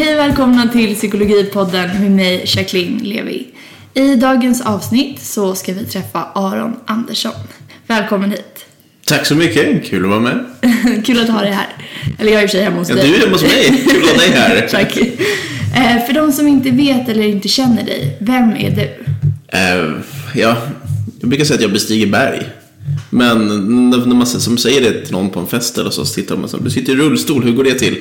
Hej och välkomna till Psykologipodden med mig Jacqueline Levi. I dagens avsnitt så ska vi träffa Aron Andersson. Välkommen hit. Tack så mycket, kul att vara med. Kul att ha dig här. Eller jag är i och för sig hemma hos Ja, dig. du är hemma hos mig, kul att ha dig här. Tack. Eh, för de som inte vet eller inte känner dig, vem är du? Eh, ja, jag brukar säga att jag bestiger berg. Men när man som säger det till någon på en fest eller så, så tittar och säger du sitter i rullstol, hur går det till?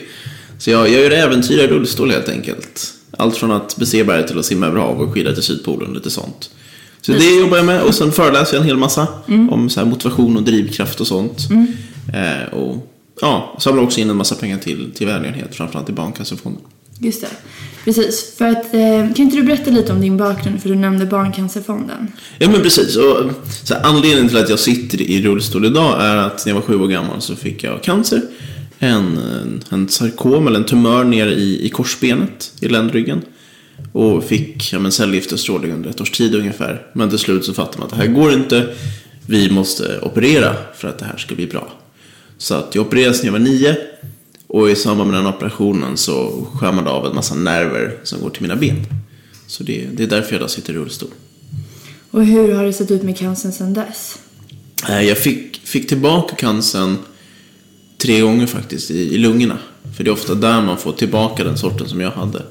Så jag, jag gör äventyr i rullstol helt enkelt. Allt från att bestiga berg till att simma över hav och skida till Sydpolen, lite sånt. Så det jobbar jag med och sen föreläser jag en hel massa om så motivation och drivkraft och sånt. Eh, och ja, samlar också in en massa pengar till, till välgörenhet, framförallt till Barncancerfonden. Just det. Precis. För att, eh, kan inte du berätta lite om din bakgrund? För du nämnde Barncancerfonden. Ja men precis. Och, så här, anledningen till att jag sitter i rullstol idag är att när jag var sju år gammal så fick jag cancer. En, en, sarkom eller en tumör ner i, i korsbenet, i ländryggen. Och fick ja, men cellgiftestrålning under ett års tid ungefär. Men till slut så fattade man att det här går inte. Vi måste operera för att det här ska bli bra. Så att jag opererades när jag var nio. Och i samband med den operationen så skär man av en massa nerver som går till mina ben. Så det, det är därför jag idag sitter i rullstol. Och hur har det sett ut med cancern sedan dess? Eh, Jag fick, fick tillbaka cancern tre gånger faktiskt i, i lungorna. För det är ofta där man får tillbaka den sorten som jag hade.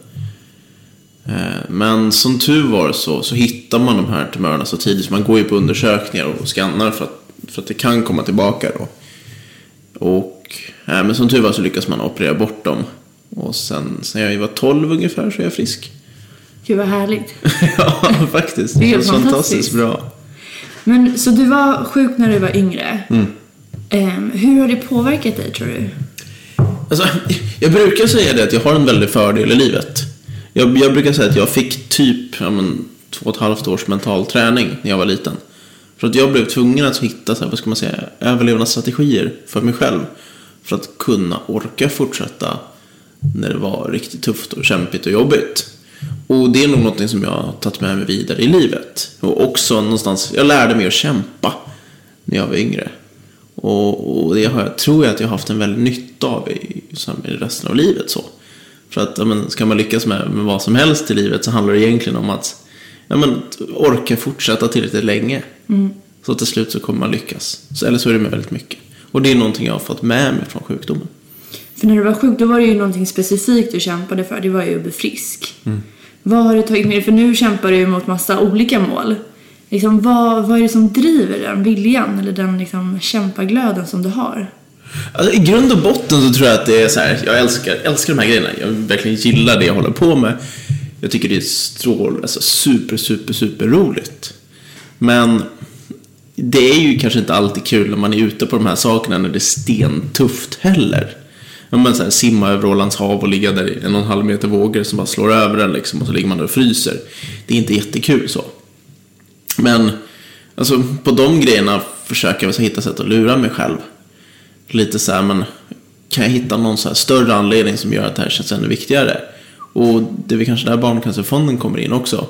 Eh, Men som tur var så, så hittar man de här tumörerna så tidigt. Så man går ju på undersökningar och skannar för att, för att det kan komma tillbaka då. Och, eh, men som tur var så lyckas man operera bort dem. Och sen, sen jag var 12 ungefär så är jag frisk. Gud vad härligt. ja, faktiskt. Det är fantastiskt. fantastiskt bra. Men så du var sjuk när du var yngre. Mm. Ehm, hur har det påverkat dig tror du? Alltså, jag brukar säga det att jag har en väldig fördel i livet. Jag, jag brukar säga att jag fick typ ja, men, två och ett halvt års mental träning när jag var liten. För att jag blev tvungen att hitta så här, vad ska man säga, överlevnadsstrategier för mig själv. För att kunna orka fortsätta när det var riktigt tufft och kämpigt och jobbigt. Och det är nog något som jag har tagit med mig vidare i livet. Och också någonstans, jag lärde mig att kämpa när jag var yngre. Och, och det har jag, tror jag att jag har haft en väldig nytta av i, i resten av livet. så. För att ja, men, ska man lyckas med, med vad som helst i livet så handlar det egentligen om att ja, men, orka fortsätta tillräckligt länge. Så till slut så kommer man lyckas. Så, eller så är det med väldigt mycket. Och det är någonting jag har fått med mig från sjukdomen. För när du var sjuk då var det ju någonting specifikt du kämpade för. Det var ju att bli frisk. Mm. Vad har du tagit med dig? För nu kämpar du ju mot massa olika mål. Liksom, vad, vad är det som driver den viljan eller den liksom, kämpaglöden som du har? Alltså, I grund och botten så tror jag att det är så här, jag älskar, älskar de här grejerna. Jag verkligen gillar det jag håller på med. Jag tycker det är strål, alltså super, super, super roligt. Men det är ju kanske inte alltid kul när man är ute på de här sakerna när det är stentufft heller. Om man så här, simma över Ålands hav och ligga där i en och en halv meter vågor som bara slår över en liksom och så ligger man där och fryser. Det är inte jättekul så. Men alltså, på de grejerna försöker jag hitta sätt att lura mig själv. Lite så här, men kan jag hitta någon så här större anledning som gör att det här känns ännu viktigare? Och det är väl kanske där Barncancerfonden kommer in också.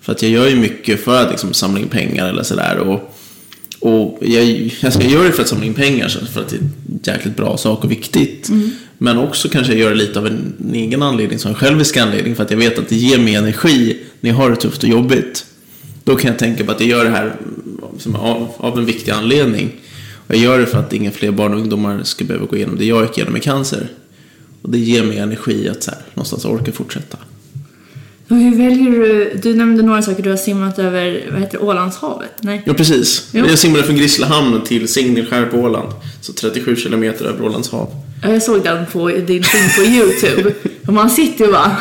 För att jag gör ju mycket för att liksom samla in pengar eller sådär. Och, och jag, alltså jag gör det för att samla in pengar, för att det är en jäkligt bra sak och viktigt. Men också kanske jag gör det lite av en, en egen anledning, som en självisk anledning. För att jag vet att det ger mig energi när jag har det tufft och jobbigt. Då kan jag tänka på att jag gör det här av, av en viktig anledning. Och jag gör det för att inga fler barn och ungdomar ska behöva gå igenom det jag gick igenom med cancer. Och det ger mig energi att så här, någonstans orka fortsätta. Och hur väljer du? Du nämnde några saker. Du har simmat över, vad heter det, Ålandshavet? Nej? Ja, precis. Jo. Jag simmade från Grisslehamn till Signelskär på Åland. Så 37 kilometer över Ålands hav. Ja, Jag såg den på din film på Youtube. Och man sitter och bara,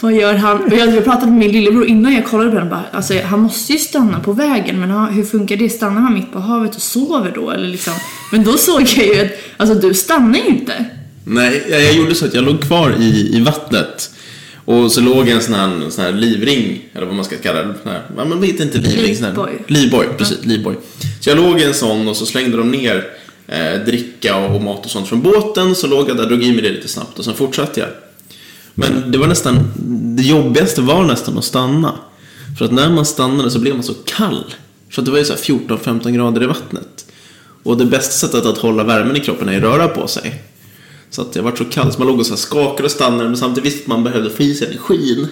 vad gör han? Och jag, pratade med min lillebror innan jag kollade på den. Bara, alltså, han måste ju stanna på vägen, men hur funkar det? Stannar han mitt på havet och sover då? Eller liksom? Men då såg jag ju att alltså, du stannar ju inte. Nej, jag, jag gjorde så att jag låg kvar i, i vattnet. Och så låg en sån här, sån här livring, eller vad man ska kalla det. Sån här, ja, man vet inte livring. sån här- Livboj. Livboj, precis. Livboj. Så jag låg i en sån och så slängde de ner eh, dricka och mat och sånt från båten. Så låg jag där, drog i mig det lite snabbt och sen fortsatte jag. Men det var nästan, det jobbigaste var nästan att stanna. För att när man stannade så blev man så kall. För att det var ju så här 14-15 grader i vattnet. Och det bästa sättet att hålla värmen i kroppen är att röra på sig. Så att jag var så kall så man låg och så här skakade och stannade men samtidigt visste man behövde få i sig energin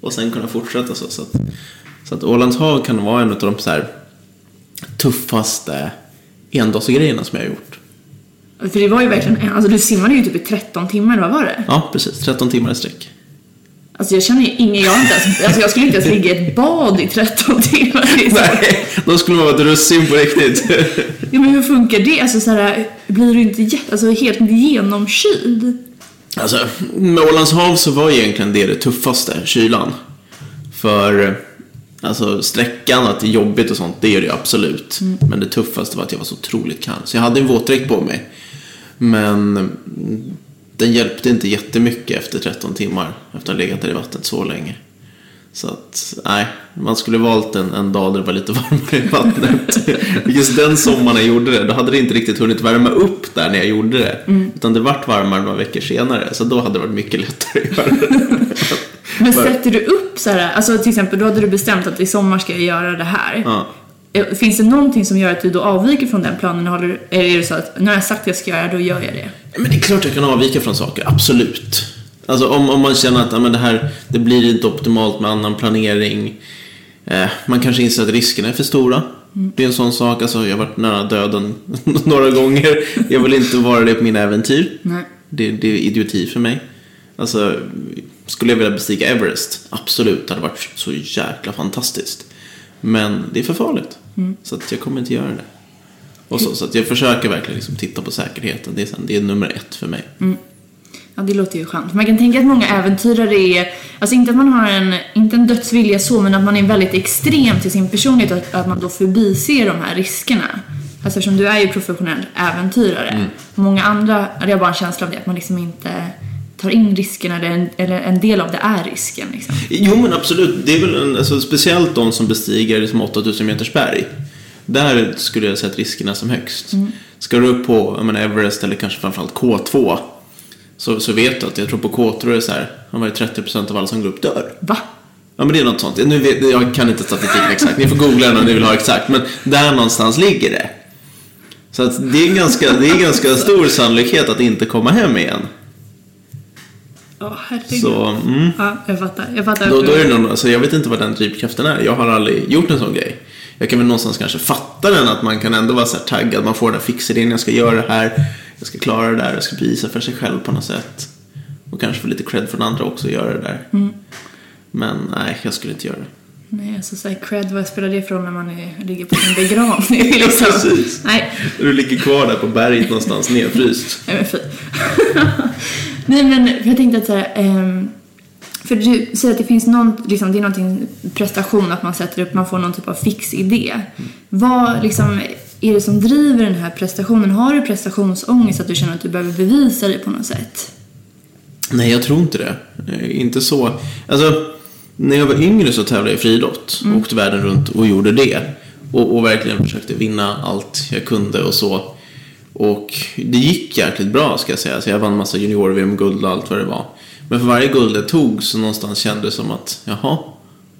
och sen kunna fortsätta så. Så att, så att Ålands hav kan vara en av de så här tuffaste endagsgrejerna som jag har gjort. För det var ju verkligen, alltså du simmade ju typ i 13 timmar, vad var det? Ja, precis. 13 timmar i sträck. Alltså jag känner ju ingen, jag inte ens, alltså jag skulle inte ens ligga i ett bad i 13 timmar. Så- Nej, då skulle man vara ett russin på riktigt. Ja men hur funkar det? Alltså så här, blir du inte alltså helt genomkyld? Alltså, med Ålands hav så var egentligen det det tuffaste, kylan. För alltså, sträckan, att det är jobbigt och sånt, det är det ju absolut. Men det tuffaste var att jag var så otroligt kall. Så jag hade en våtdräkt på mig. Men mm, den hjälpte inte jättemycket efter 13 timmar. Efter att ha legat där i vattnet så länge. Så att, nej, man skulle valt en, en dag där det var lite varmare i vattnet. Just den sommaren jag gjorde det, då hade det inte riktigt hunnit värma upp där när jag gjorde det. Utan det vart varmare några veckor senare, så då hade det varit mycket lättare att göra det. Men sätter du upp så här, alltså till exempel då hade du bestämt att i sommar ska jag göra det här. Ja. Eh, Finns det någonting som gör att du då avviker från den planen? Eller är det så att när jag sagt att jag ska göra det, då gör jag det? Men det är klart jag kan avvika från saker, absolut. Alltså om, om man känner att ja, men det här det blir inte optimalt med annan planering. Eh, man kanske inser att riskerna är för stora. Det är en sån sak, alltså jag har varit nära döden några gånger. Jag vill inte vara det på mina äventyr. Nej. Det, det är idioti för mig. Alltså, skulle jag vilja bestiga Everest? Absolut, det hade varit så jäkla fantastiskt. Men det är för farligt. Så att jag kommer inte göra det. Och så, så att jag försöker verkligen liksom titta på säkerheten. Det är, sen, det är nummer ett för mig. Ja, det låter ju skönt. Man kan tänka att många äventyrare är, alltså inte att man har en, inte en dödsvilja så, men att man är väldigt extrem till sin personlighet och att, att man då förbiser de här riskerna. Alltså eftersom du är ju professionell äventyrare. Många andra, eller jag har bara en känsla av det, att man liksom inte tar in riskerna eller en, eller en del av det är risken liksom. Jo men absolut, det är väl en, alltså, speciellt de som bestiger liksom 8000 meters berg. Där skulle jag säga att riskerna är som högst. Ska du upp på menar, Everest eller kanske framförallt K2 så, så vet du att jag tror på K2 är så här, han var ju 30% av alla som går upp dör. Va? Ja men det är något sånt. Nu vet, jag kan inte statistiken exakt, ni får googla den om ni vill ha exakt. Men där någonstans ligger det. Så att det är ganska, det är ganska stor sannolikhet att inte komma hem igen. Ja, herregud. Så, mm. Ja, jag fattar. Jag fattar. Då, då är det någon, alltså jag vet inte vad den drivkraften är. Jag har aldrig gjort en sån grej. Jag kan väl någonstans kanske fatta den, att man kan ändå vara så här taggad. Man får den där fixidén, jag ska göra det här. Jag ska klara det där, jag ska bevisa för sig själv på något sätt. Och kanske få lite cred från andra också att göra det där. Men nej, jag skulle inte göra det. Nej, alltså så här, cred, vad spelar det för roll när man är, ligger på sin begravning? liksom. precis. Nej, Du ligger kvar där på berget någonstans nedfryst. Nej men fy. Nej men jag tänkte att så här, ehm, för du säger att det finns någon, liksom, det är någonting prestation att man sätter upp, man får någon typ av fix idé. Vad liksom är det som driver den här prestationen? Har du prestationsångest att du känner att du behöver bevisa dig på något sätt? Nej, jag tror inte det. Eh, Inte så. Alltså, när jag var yngre så tävlade jag i friidrott. Åkte världen runt och gjorde det. Och, och verkligen försökte vinna allt jag kunde och så. Och det gick jäkligt bra ska jag säga. Så jag vann massa junior-VM-guld och allt vad det var. Men för varje guld jag tog så någonstans kändes det som att, jaha,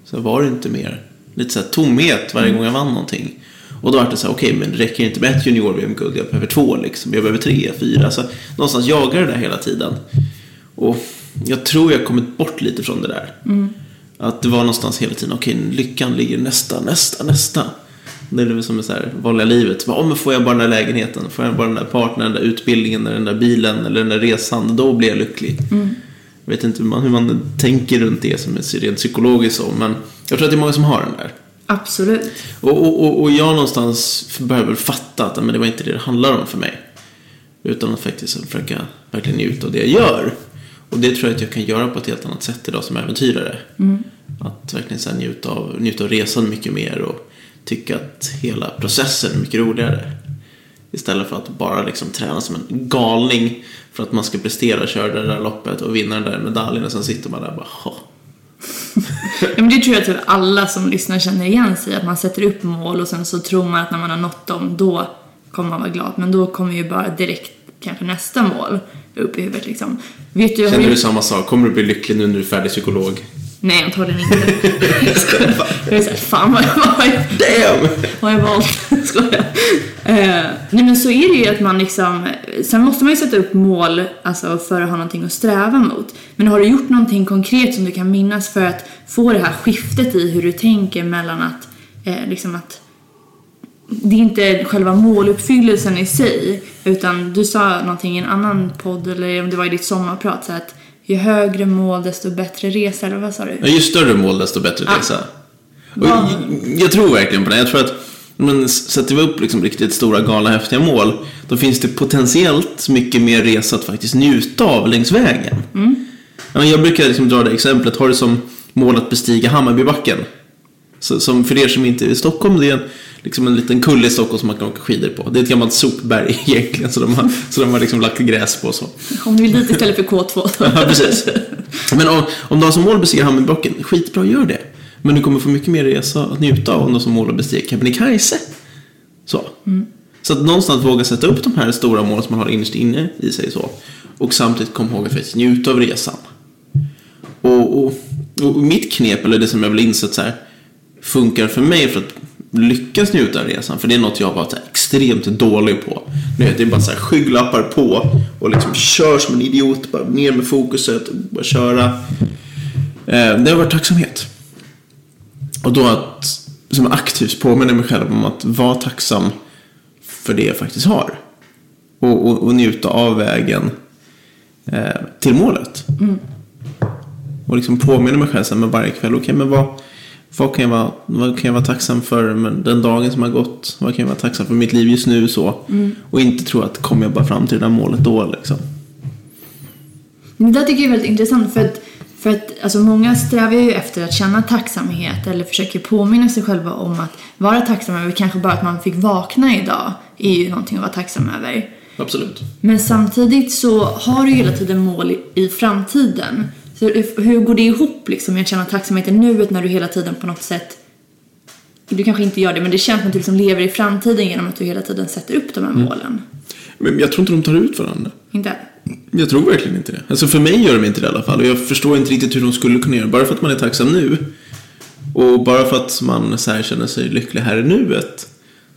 så var det inte mer. Lite så här tomhet varje gång jag vann någonting. Och då var det så här, okej, men det räcker inte med ett junior-VM-guld. Jag behöver två liksom. Jag behöver tre, fyra. Så någonstans jagar det där hela tiden. Och jag tror jag kommit bort lite från det där. Att det var någonstans hela tiden, okej, lyckan ligger nästa, nästa, nästa. Det är väl som så här vanliga livet. Bara, "Åh, men får jag bara den där lägenheten, får jag bara den där partnern, den där utbildningen, den där bilen eller den där resan, då blir jag lycklig. Jag vet inte hur man, hur man tänker runt det som är rent psykologiskt så, men jag tror att det är många som har den där. Absolut. Och, och, och, och jag någonstans börjar väl fatta att men det var inte det det handlar om för mig. Utan att faktiskt försöka verkligen njuta av det jag gör. Och det tror jag att jag kan göra på ett helt annat sätt idag som äventyrare. Att verkligen så njuta, av, njuta av resan mycket mer och tycka att hela processen är mycket roligare. Istället för att bara liksom träna som en galning för att man ska prestera, köra det där loppet och vinna den där medaljen och sen sitter man där och bara "Ha." Ja, men det tror jag att alla som lyssnar känner igen sig Att man sätter upp mål och sen så tror man att när man har nått dem, då kommer man vara glad. Men då kommer ju bara direkt kanske nästa mål upp i huvudet liksom. Vet du, Känner ju- du samma sak? Kommer du bli lycklig nu när du är färdig psykolog? Nej, antagligen inte. Jag skojar. Jag är såhär, fan vad jag, vad jag, Damn! vad jag valt? Skojar. Eh, nej men så är det ju att man liksom, sen måste man ju sätta upp mål alltså, för att ha någonting att sträva mot. Men har du gjort någonting konkret som du kan minnas för att få det här skiftet i hur du tänker mellan att, eh, liksom att det är inte själva måluppfyllelsen i sig, utan du sa någonting i en annan podd, eller om det var i ditt sommarprat, så att ju högre mål desto bättre resa, eller vad sa du? Ja, ju större mål desto bättre resa. Och jag, jag tror verkligen på det. Jag tror att men sätter vi upp liksom riktigt stora, galna, häftiga mål, då finns det potentiellt mycket mer resa att faktiskt njuta av längs vägen. Men Jag brukar liksom dra det exemplet, har du som mål att bestiga Hammarbybacken. Så, som för er som inte är i Stockholm, det är en, liksom en liten kulle i Stockholm som man kan åka skidor på. Det är ett gammalt sopberg egentligen, så de har, så de har liksom lagt gräs på så. Om du vill dit istället för K2. Ja, precis. Men om, om du har som mål att bestiga Hammarbybacken, skitbra, gör det. Men du kommer få mycket mer resa att njuta av om du har som mål att bestiga Kebnekaise. Så. Så att någonstans våga sätta upp de här stora målen som man har innerst inne i sig så. Och samtidigt komma ihåg att faktiskt njuta av resan. Och, och, och mitt knep, eller det som jag väl insett så här, funkar för mig för att lyckas njuta av resan. För det är något jag har varit extremt dålig på. Nu vet, det är bara så här skygglappar på och liksom kör som en idiot. Bara ner med fokuset och bara köra. Eh, det har varit tacksamhet. Och då att som aktivt påminna mig själv om att vara tacksam för det jag faktiskt har. Och, och, och njuta av vägen eh, till målet. Och liksom påminna mig själv så här med varje kväll. Okej, men vad, vad, kan jag vara, vad kan jag vara tacksam för den dagen som har gått? Vad kan jag vara tacksam för mitt liv just nu? så Och inte tro att kommer jag bara fram till det där målet då liksom. Det där tycker jag är väldigt intressant för att, för att alltså många strävar ju efter att känna tacksamhet eller försöker påminna sig själva om att vara tacksam över kanske bara att man fick vakna idag är ju någonting att vara tacksam över. Absolut. Men samtidigt så har du hela tiden mål i framtiden. Så hur går det ihop liksom med att känna tacksamhet i nuet när du hela tiden på något sätt du kanske inte gör det, men det känns som att du liksom lever i framtiden genom att du hela tiden sätter upp de här målen. Men jag tror inte de tar ut varandra. Inte? Jag tror verkligen inte det. Alltså för mig gör de inte det i alla fall. Och jag förstår inte riktigt hur de skulle kunna göra. Bara för att man är tacksam nu. Och bara för att man så känner sig lycklig här i nuet.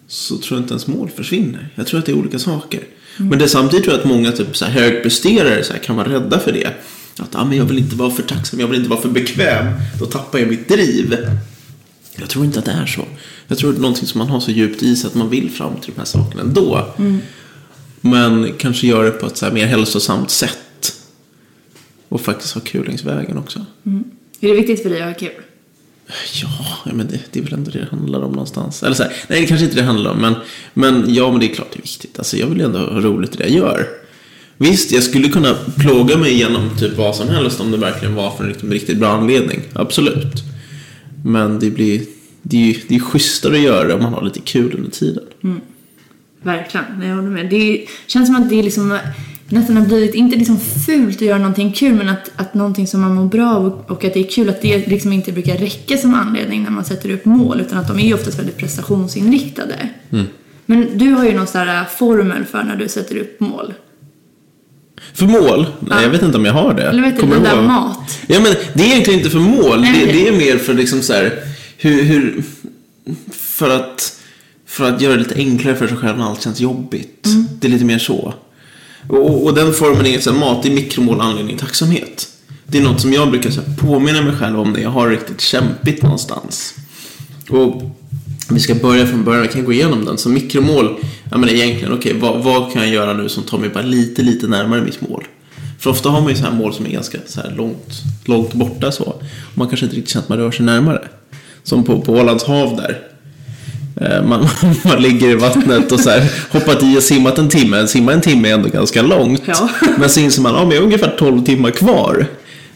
Så tror jag inte ens mål försvinner. Jag tror att det är olika saker. Men det är samtidigt tror jag att många typ så här högpresterare så här kan vara rädda för det. Att ah, men jag vill inte vara för tacksam, jag vill inte vara för bekväm. Då tappar jag mitt driv. Jag tror inte att det är så. Jag tror att det är någonting som man har så djupt i sig att man vill fram till de här sakerna ändå. Men kanske göra det på ett så mer hälsosamt sätt. Och faktiskt ha kul längs vägen också. Är det viktigt för dig att ha kul? Ja, men det, det är väl ändå det det handlar om någonstans. Eller så här, nej, det kanske inte det handlar om. Men, men ja, men det är klart det är viktigt. Alltså, jag vill ändå ha roligt i det jag gör. Visst, jag skulle kunna plåga mig igenom typ vad som helst om det verkligen var för en riktigt, riktigt bra anledning. Absolut. Men det blir det är ju det är schysstare att göra det om man har lite kul under tiden. Verkligen, jag håller med. Det känns som att det är liksom nästan har blivit, inte liksom fult att göra någonting kul, men att, att någonting som man mår bra av och, och att det är kul, att det liksom inte brukar räcka som anledning när man sätter upp mål, utan att de är ju oftast väldigt prestationsinriktade. Men du har ju någon sån här formel för när du sätter upp mål. För mål? Nej, jag vet inte om jag har det. Eller vet du, Kommer du ihåg? mat. Ja, men det är egentligen inte för mål. Det, det är mer för liksom så här, hur, hur, för att, för att göra det lite enklare för sig själv när allt känns jobbigt. Mm. Det är lite mer så. Och, och den formen är så här, mat, är mikromål, anledning, tacksamhet. Det är något som jag brukar så här, påminna mig själv om när jag har riktigt kämpigt någonstans. Och vi ska börja från början, vi kan gå igenom den. Så mikromål, ja men egentligen, okej, vad, vad kan jag göra nu som tar mig bara lite, lite närmare mitt mål? För ofta har man ju så här mål som är ganska så här långt, långt borta så. Och man kanske inte riktigt känner att man rör sig närmare. Som på, på Ålands hav där. Eh, Man, man ligger i vattnet och så här, hoppat i och simmat en timme. Simma en timme är ändå ganska långt. Ja. Men så inser man att ja, jag har ungefär 12 timmar kvar.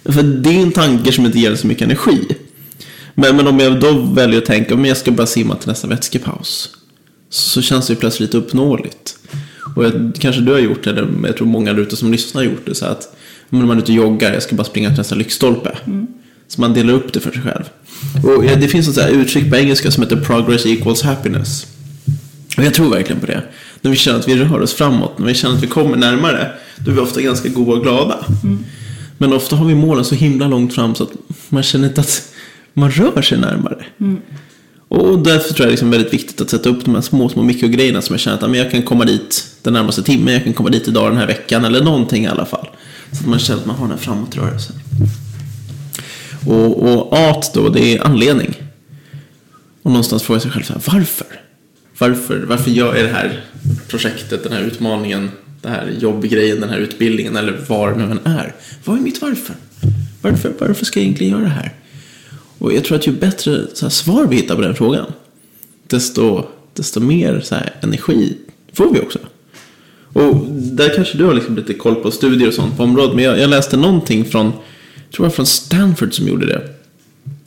För det är en tanke som inte ger så mycket energi. Men, men om jag då väljer att tänka att jag ska bara simma till nästa vätskepaus. Så känns det ju plötsligt uppnåeligt. Och jag, kanske du har gjort det, eller jag tror många där ute som lyssnar har gjort det. Så att om man är ute och joggar, jag ska bara springa till nästa lyktstolpe. Så man delar upp det för sig själv. Och det finns ett så här uttryck på engelska som heter progress equals happiness. Och jag tror verkligen på det. När vi känner att vi rör oss framåt, när vi känner att vi kommer närmare, då är vi ofta ganska goda och glada. Men ofta har vi målen så himla långt fram så att man känner inte att man rör sig närmare. Och därför tror jag det är väldigt viktigt att sätta upp de här små, små mikrogrejerna som jag känner att men jag kan komma dit den närmaste timmen, jag kan komma dit idag den här veckan eller någonting i alla fall. Så att man känner att man har den här framåtrörelsen. Och, och art då, det är anledning. Och någonstans fråga sig själv så här, varför? Varför, varför gör jag det här projektet, den här utmaningen, den här jobbgrejen, den här utbildningen eller var nu än är? Vad är mitt varför? Varför, varför ska jag egentligen göra det här? Och jag tror att ju bättre så här, svar vi hittar på den frågan, desto, desto mer så här, energi får vi också. Och där kanske du har liksom lite koll på studier och sånt på området. Men jag, jag läste någonting från, jag tror jag från Stanford som gjorde det.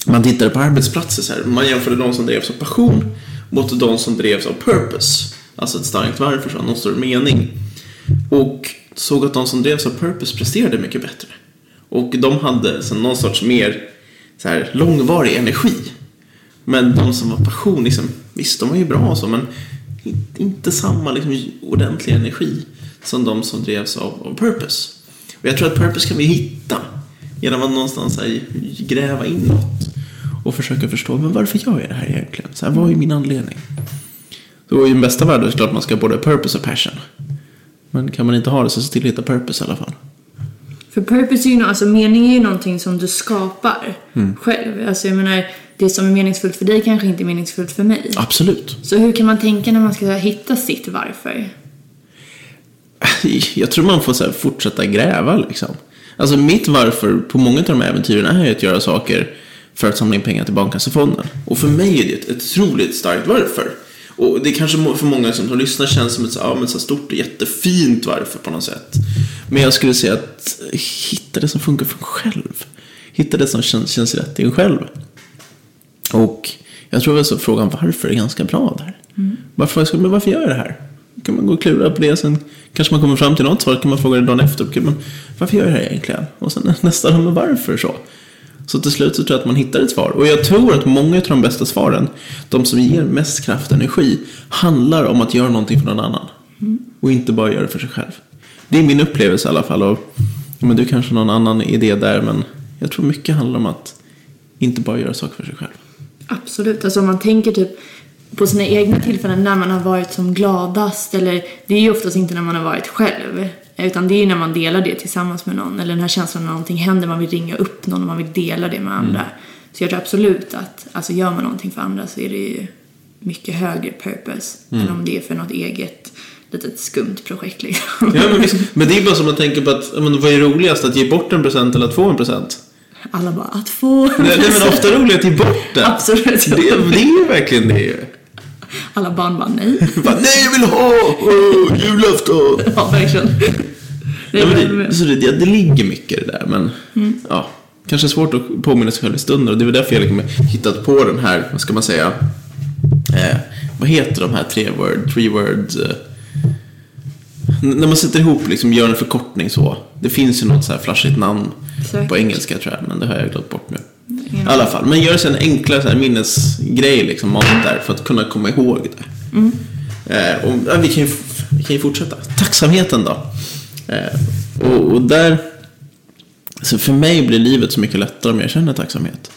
Man tittade på arbetsplatser så här. Man jämförde de som drevs av passion mot de som drevs av purpose. Alltså ett starkt varför, så, någon större mening. Och såg att de som drevs av purpose presterade mycket bättre. Och de hade så någon sorts mer så här, långvarig energi. Men de som var passion, liksom, visst de var ju bra och så, men inte samma liksom, ordentliga energi som de som drevs av, av purpose. Och jag tror att purpose kan vi hitta genom att någonstans här, gräva inåt och försöka förstå, men varför gör jag det här egentligen? Så här, vad är min anledning? Så i den bästa världen är det klart att man ska ha både purpose och passion. Men kan man inte ha det så se till att hitta purpose i alla fall. För purpose är ju, alltså mening är ju någonting som du skapar själv. Alltså jag menar, det som är meningsfullt för dig kanske inte är meningsfullt för mig. Absolut. Så hur kan man tänka när man ska hitta sitt varför? Jag tror man får så fortsätta gräva liksom. Alltså mitt varför på många av de här äventyren är att göra saker för att samla in pengar till Barncancerfonden. Och för mig är det ett otroligt starkt varför. Och det kanske för många som lyssnar känns som ett så, ja, men så stort och jättefint varför på något sätt. Men jag skulle säga att hitta det som funkar för en själv. Hitta det som känns, känns rätt i en själv. Och jag tror att frågan varför är ganska bra där. Mm. Varför, men varför gör jag det här? kan man gå och klura på det. Sen kanske man kommer fram till något svar. kan man fråga det dagen efter. Men varför gör jag det här egentligen? Och sen nästa dag, men varför så? Så till slut så tror jag att man hittar ett svar. Och jag tror att många av de bästa svaren, de som ger mest kraft och energi, handlar om att göra någonting för någon annan. Mm. Och inte bara göra det för sig själv. Det är min upplevelse i alla fall. Och, men du kanske har någon annan idé där, men jag tror mycket handlar om att inte bara göra saker för sig själv. Absolut. Alltså om man tänker typ på sina egna tillfällen när man har varit som gladast eller det är ju oftast inte när man har varit själv utan det är ju när man delar det tillsammans med någon eller den här känslan när någonting händer, man vill ringa upp någon och man vill dela det med andra. Mm. Så jag tror absolut att alltså gör man någonting för andra så är det ju mycket högre purpose mm. än om det är för något eget litet skumt projekt liksom. Ja, men, men det är bara som att tänka på att, men, vad är roligast, att ge bort en present eller att få en present? Alla bara, att få Nej, nej men ofta roligare att ge bort det. Absolut. Det, det är ju verkligen det. Alla barn bara nej. bara, nej jag vill ha! Oh, julafton! Ja, verkligen. Det, ja, det, så det, det, ligger mycket i det där, men mm. ja. Kanske svårt att påminna sig själv i stunden och det är väl därför jag liksom hittat på den här, vad ska man säga, eh, vad heter de här tre word, three word, eh, när man sätter ihop, liksom gör en förkortning så. Det finns ju något så här flashigt namn Säkert. på engelska tror jag, men det har jag glömt bort nu. I alla fall, men gör en enklare så här, minnesgrej liksom, där för att kunna komma ihåg det. Mm. Eh, och, ja, vi, kan ju, vi kan ju fortsätta. Tacksamheten då. Eh, och, och, där, så för mig blir livet så mycket lättare om jag känner tacksamhet.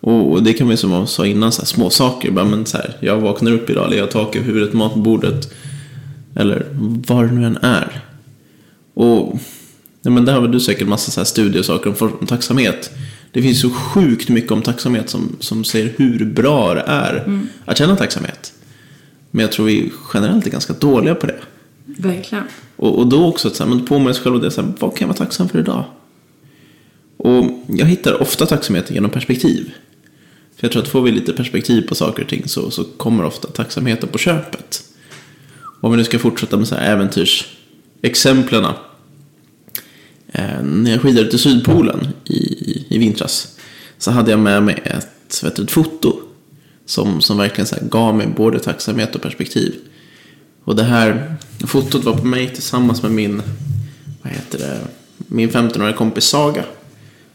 Och, och det kan vi som jag sa innan, så här, små saker. Bara, men, så här, jag vaknar upp idag, eller jag har tak över huvudet, mat på bordet. Eller vad det nu än är. Och ja, men där har väl du säkert massa så här studiesaker om, om tacksamhet. Det finns så sjukt mycket om tacksamhet som, som säger hur bra det är mm. att känna tacksamhet. Men jag tror vi generellt är ganska dåliga på det. Verkligen. Och, och då också att så här, påminna sig själv om det. Så här, vad kan jag vara tacksam för idag? Och jag hittar ofta tacksamhet genom perspektiv. För jag tror att får vi lite perspektiv på saker och ting så, så kommer ofta tacksamheten på köpet. Om vi nu ska fortsätta med så här äventyrsexemplen. Eh, när jag skidade till Sydpolen i, i vintras så hade jag med mig ett, vet du, ett foto som, som verkligen så gav mig både tacksamhet och perspektiv. Och det här fotot var på mig tillsammans med min, vad heter det, min 15-åriga kompis Saga.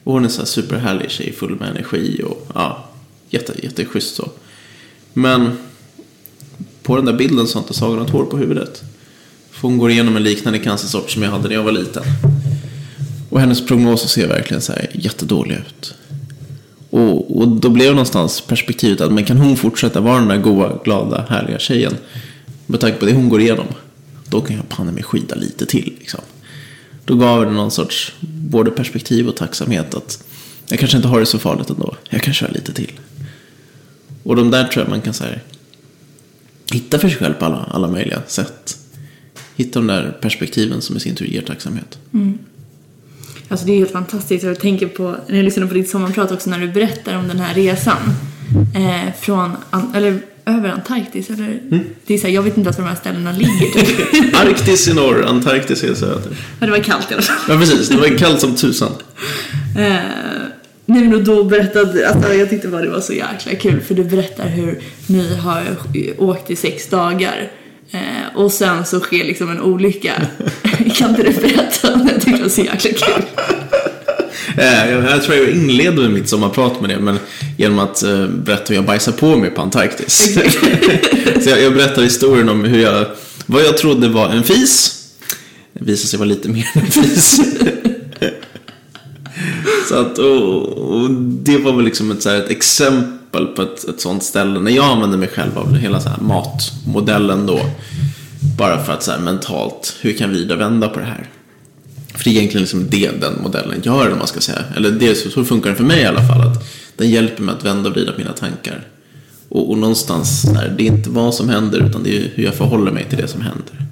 Och hon är så här superhärlig tjej, full med energi och ja, jätte, jätteschysst så. Men på den där bilden så har inte Saga något hår på huvudet. För hon går igenom en liknande cancersort som jag hade när jag var liten. Och hennes prognoser ser verkligen så här jättedåliga ut. Och, och då blev någonstans perspektivet att men kan hon fortsätta vara den där goa, glada, härliga tjejen med tanke på det hon går igenom, då kan jag panna mig skida lite till. Liksom. Då gav det någon sorts både perspektiv och tacksamhet att jag kanske inte har det så farligt ändå. Jag kan köra lite till. Och de där tror jag man kan så här, hitta för sig själv på alla, alla möjliga sätt. Hitta de där perspektiven som i sin tur ger tacksamhet. Mm. Alltså det är helt fantastiskt. Jag tänker på, när jag lyssnade på ditt sommarprat också när du berättar om den här resan. Eh, från, eller över Antarktis eller? Det är så här, jag vet inte ens var de här ställena ligger typ. Arktis i norr, Antarktis i söder. Men det var kallt i alla fall. Ja precis, det var kallt som tusan. Eh, nej men och då berättade, alltså jag tyckte bara det var så jäkla kul för du berättar hur ni har åkt i sex dagar eh, och sen så sker liksom en olycka. kan inte du berätta? Jag tyckte det var så jäkla kul. Eh, Jag, jag tror jag inledde mitt sommarprat med det, men genom att eh, berätta hur jag bajsade på mig på Antarktis. så jag, jag berättar historien om hur jag, vad jag trodde var en fis. Det visade sig vara lite mer än en fis. så att, och, och det var väl liksom ett, så här, ett exempel på ett, ett sånt ställe. När jag använder mig själv av hela så här matmodellen då. Bara för att så här, mentalt, hur kan vi vända på det här? För det är egentligen liksom det den modellen gör, om man ska säga. Eller det, så, så funkar den för mig i alla fall. Att den hjälper mig att vända och vrida på mina tankar. Och, och någonstans, där, det är inte vad som händer, utan det är hur jag förhåller mig till det som händer.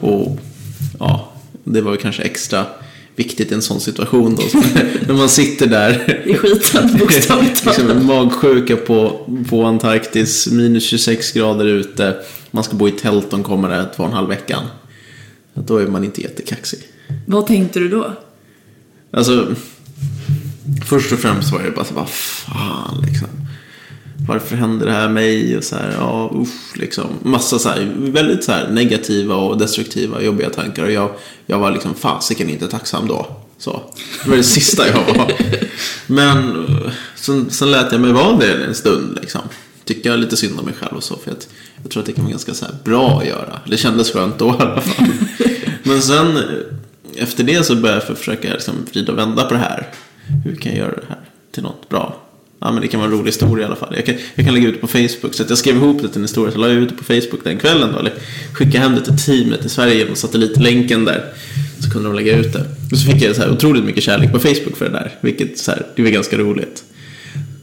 Och ja, det var väl kanske extra viktigt i en sån situation då. När man sitter där I skiten bokstavligt liksom magsjuka på, på Antarktis, minus 26 grader ute. Man ska bo i tält de kommande två och en halv veckan. Då är man inte jättekaxig. Vad tänkte du då? Alltså, först och främst var det bara så vad fan liksom. Varför händer det här mig? Och så här, ja usch liksom. Massa så här, väldigt så här negativa och destruktiva, jobbiga tankar. Och jag, jag var liksom fasiken inte tacksam då. Så. Det var det sista jag var. Men sen, sen lät jag mig vara det en stund liksom. Tycker jag lite synd om mig själv och så. För att jag tror att det kan vara ganska så här bra att göra. Det kändes skönt då i alla fall. Men sen efter det så började jag försöka liksom vrida och vända på det här. Hur kan jag göra det här till något bra? Ja, men det kan vara en rolig historia i alla fall. Jag kan, jag kan lägga ut det på Facebook. Så att jag skrev ihop det till en historia. Så la jag ut det på Facebook den kvällen då. Eller skickade hem det till teamet i Sverige genom satellitlänken där. Så kunde de lägga ut det. Och så fick jag så här otroligt mycket kärlek på Facebook för det där. Vilket så här, det var ganska roligt.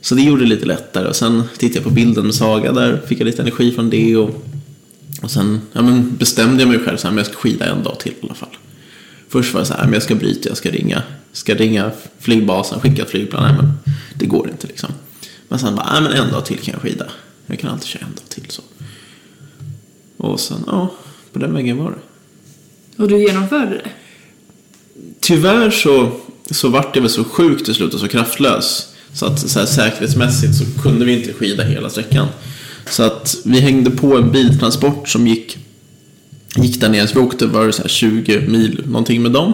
Så det gjorde det lite lättare. Och sen tittade jag på bilden med Saga där. Fick jag lite energi från det. Och, och sen ja, men bestämde jag mig själv så här, men jag ska skida en dag till i alla fall. Först var det så här, men jag ska bryta, jag ska ringa. Ska ringa flygbasen, skicka ett flygplan. Nej, men det går inte liksom. Men sen bara, nej men en dag till kan jag skida. Jag kan alltid köra en dag till så. Och sen, ja, på den vägen var det. Och du genomförde det? Tyvärr så, så vart jag väl så sjuk till slut och så kraftlös. Så att så här, säkerhetsmässigt så kunde vi inte skida hela sträckan. Så att vi hängde på en biltransport som gick, gick där nere. Så vi åkte var det så här 20 mil någonting med dem.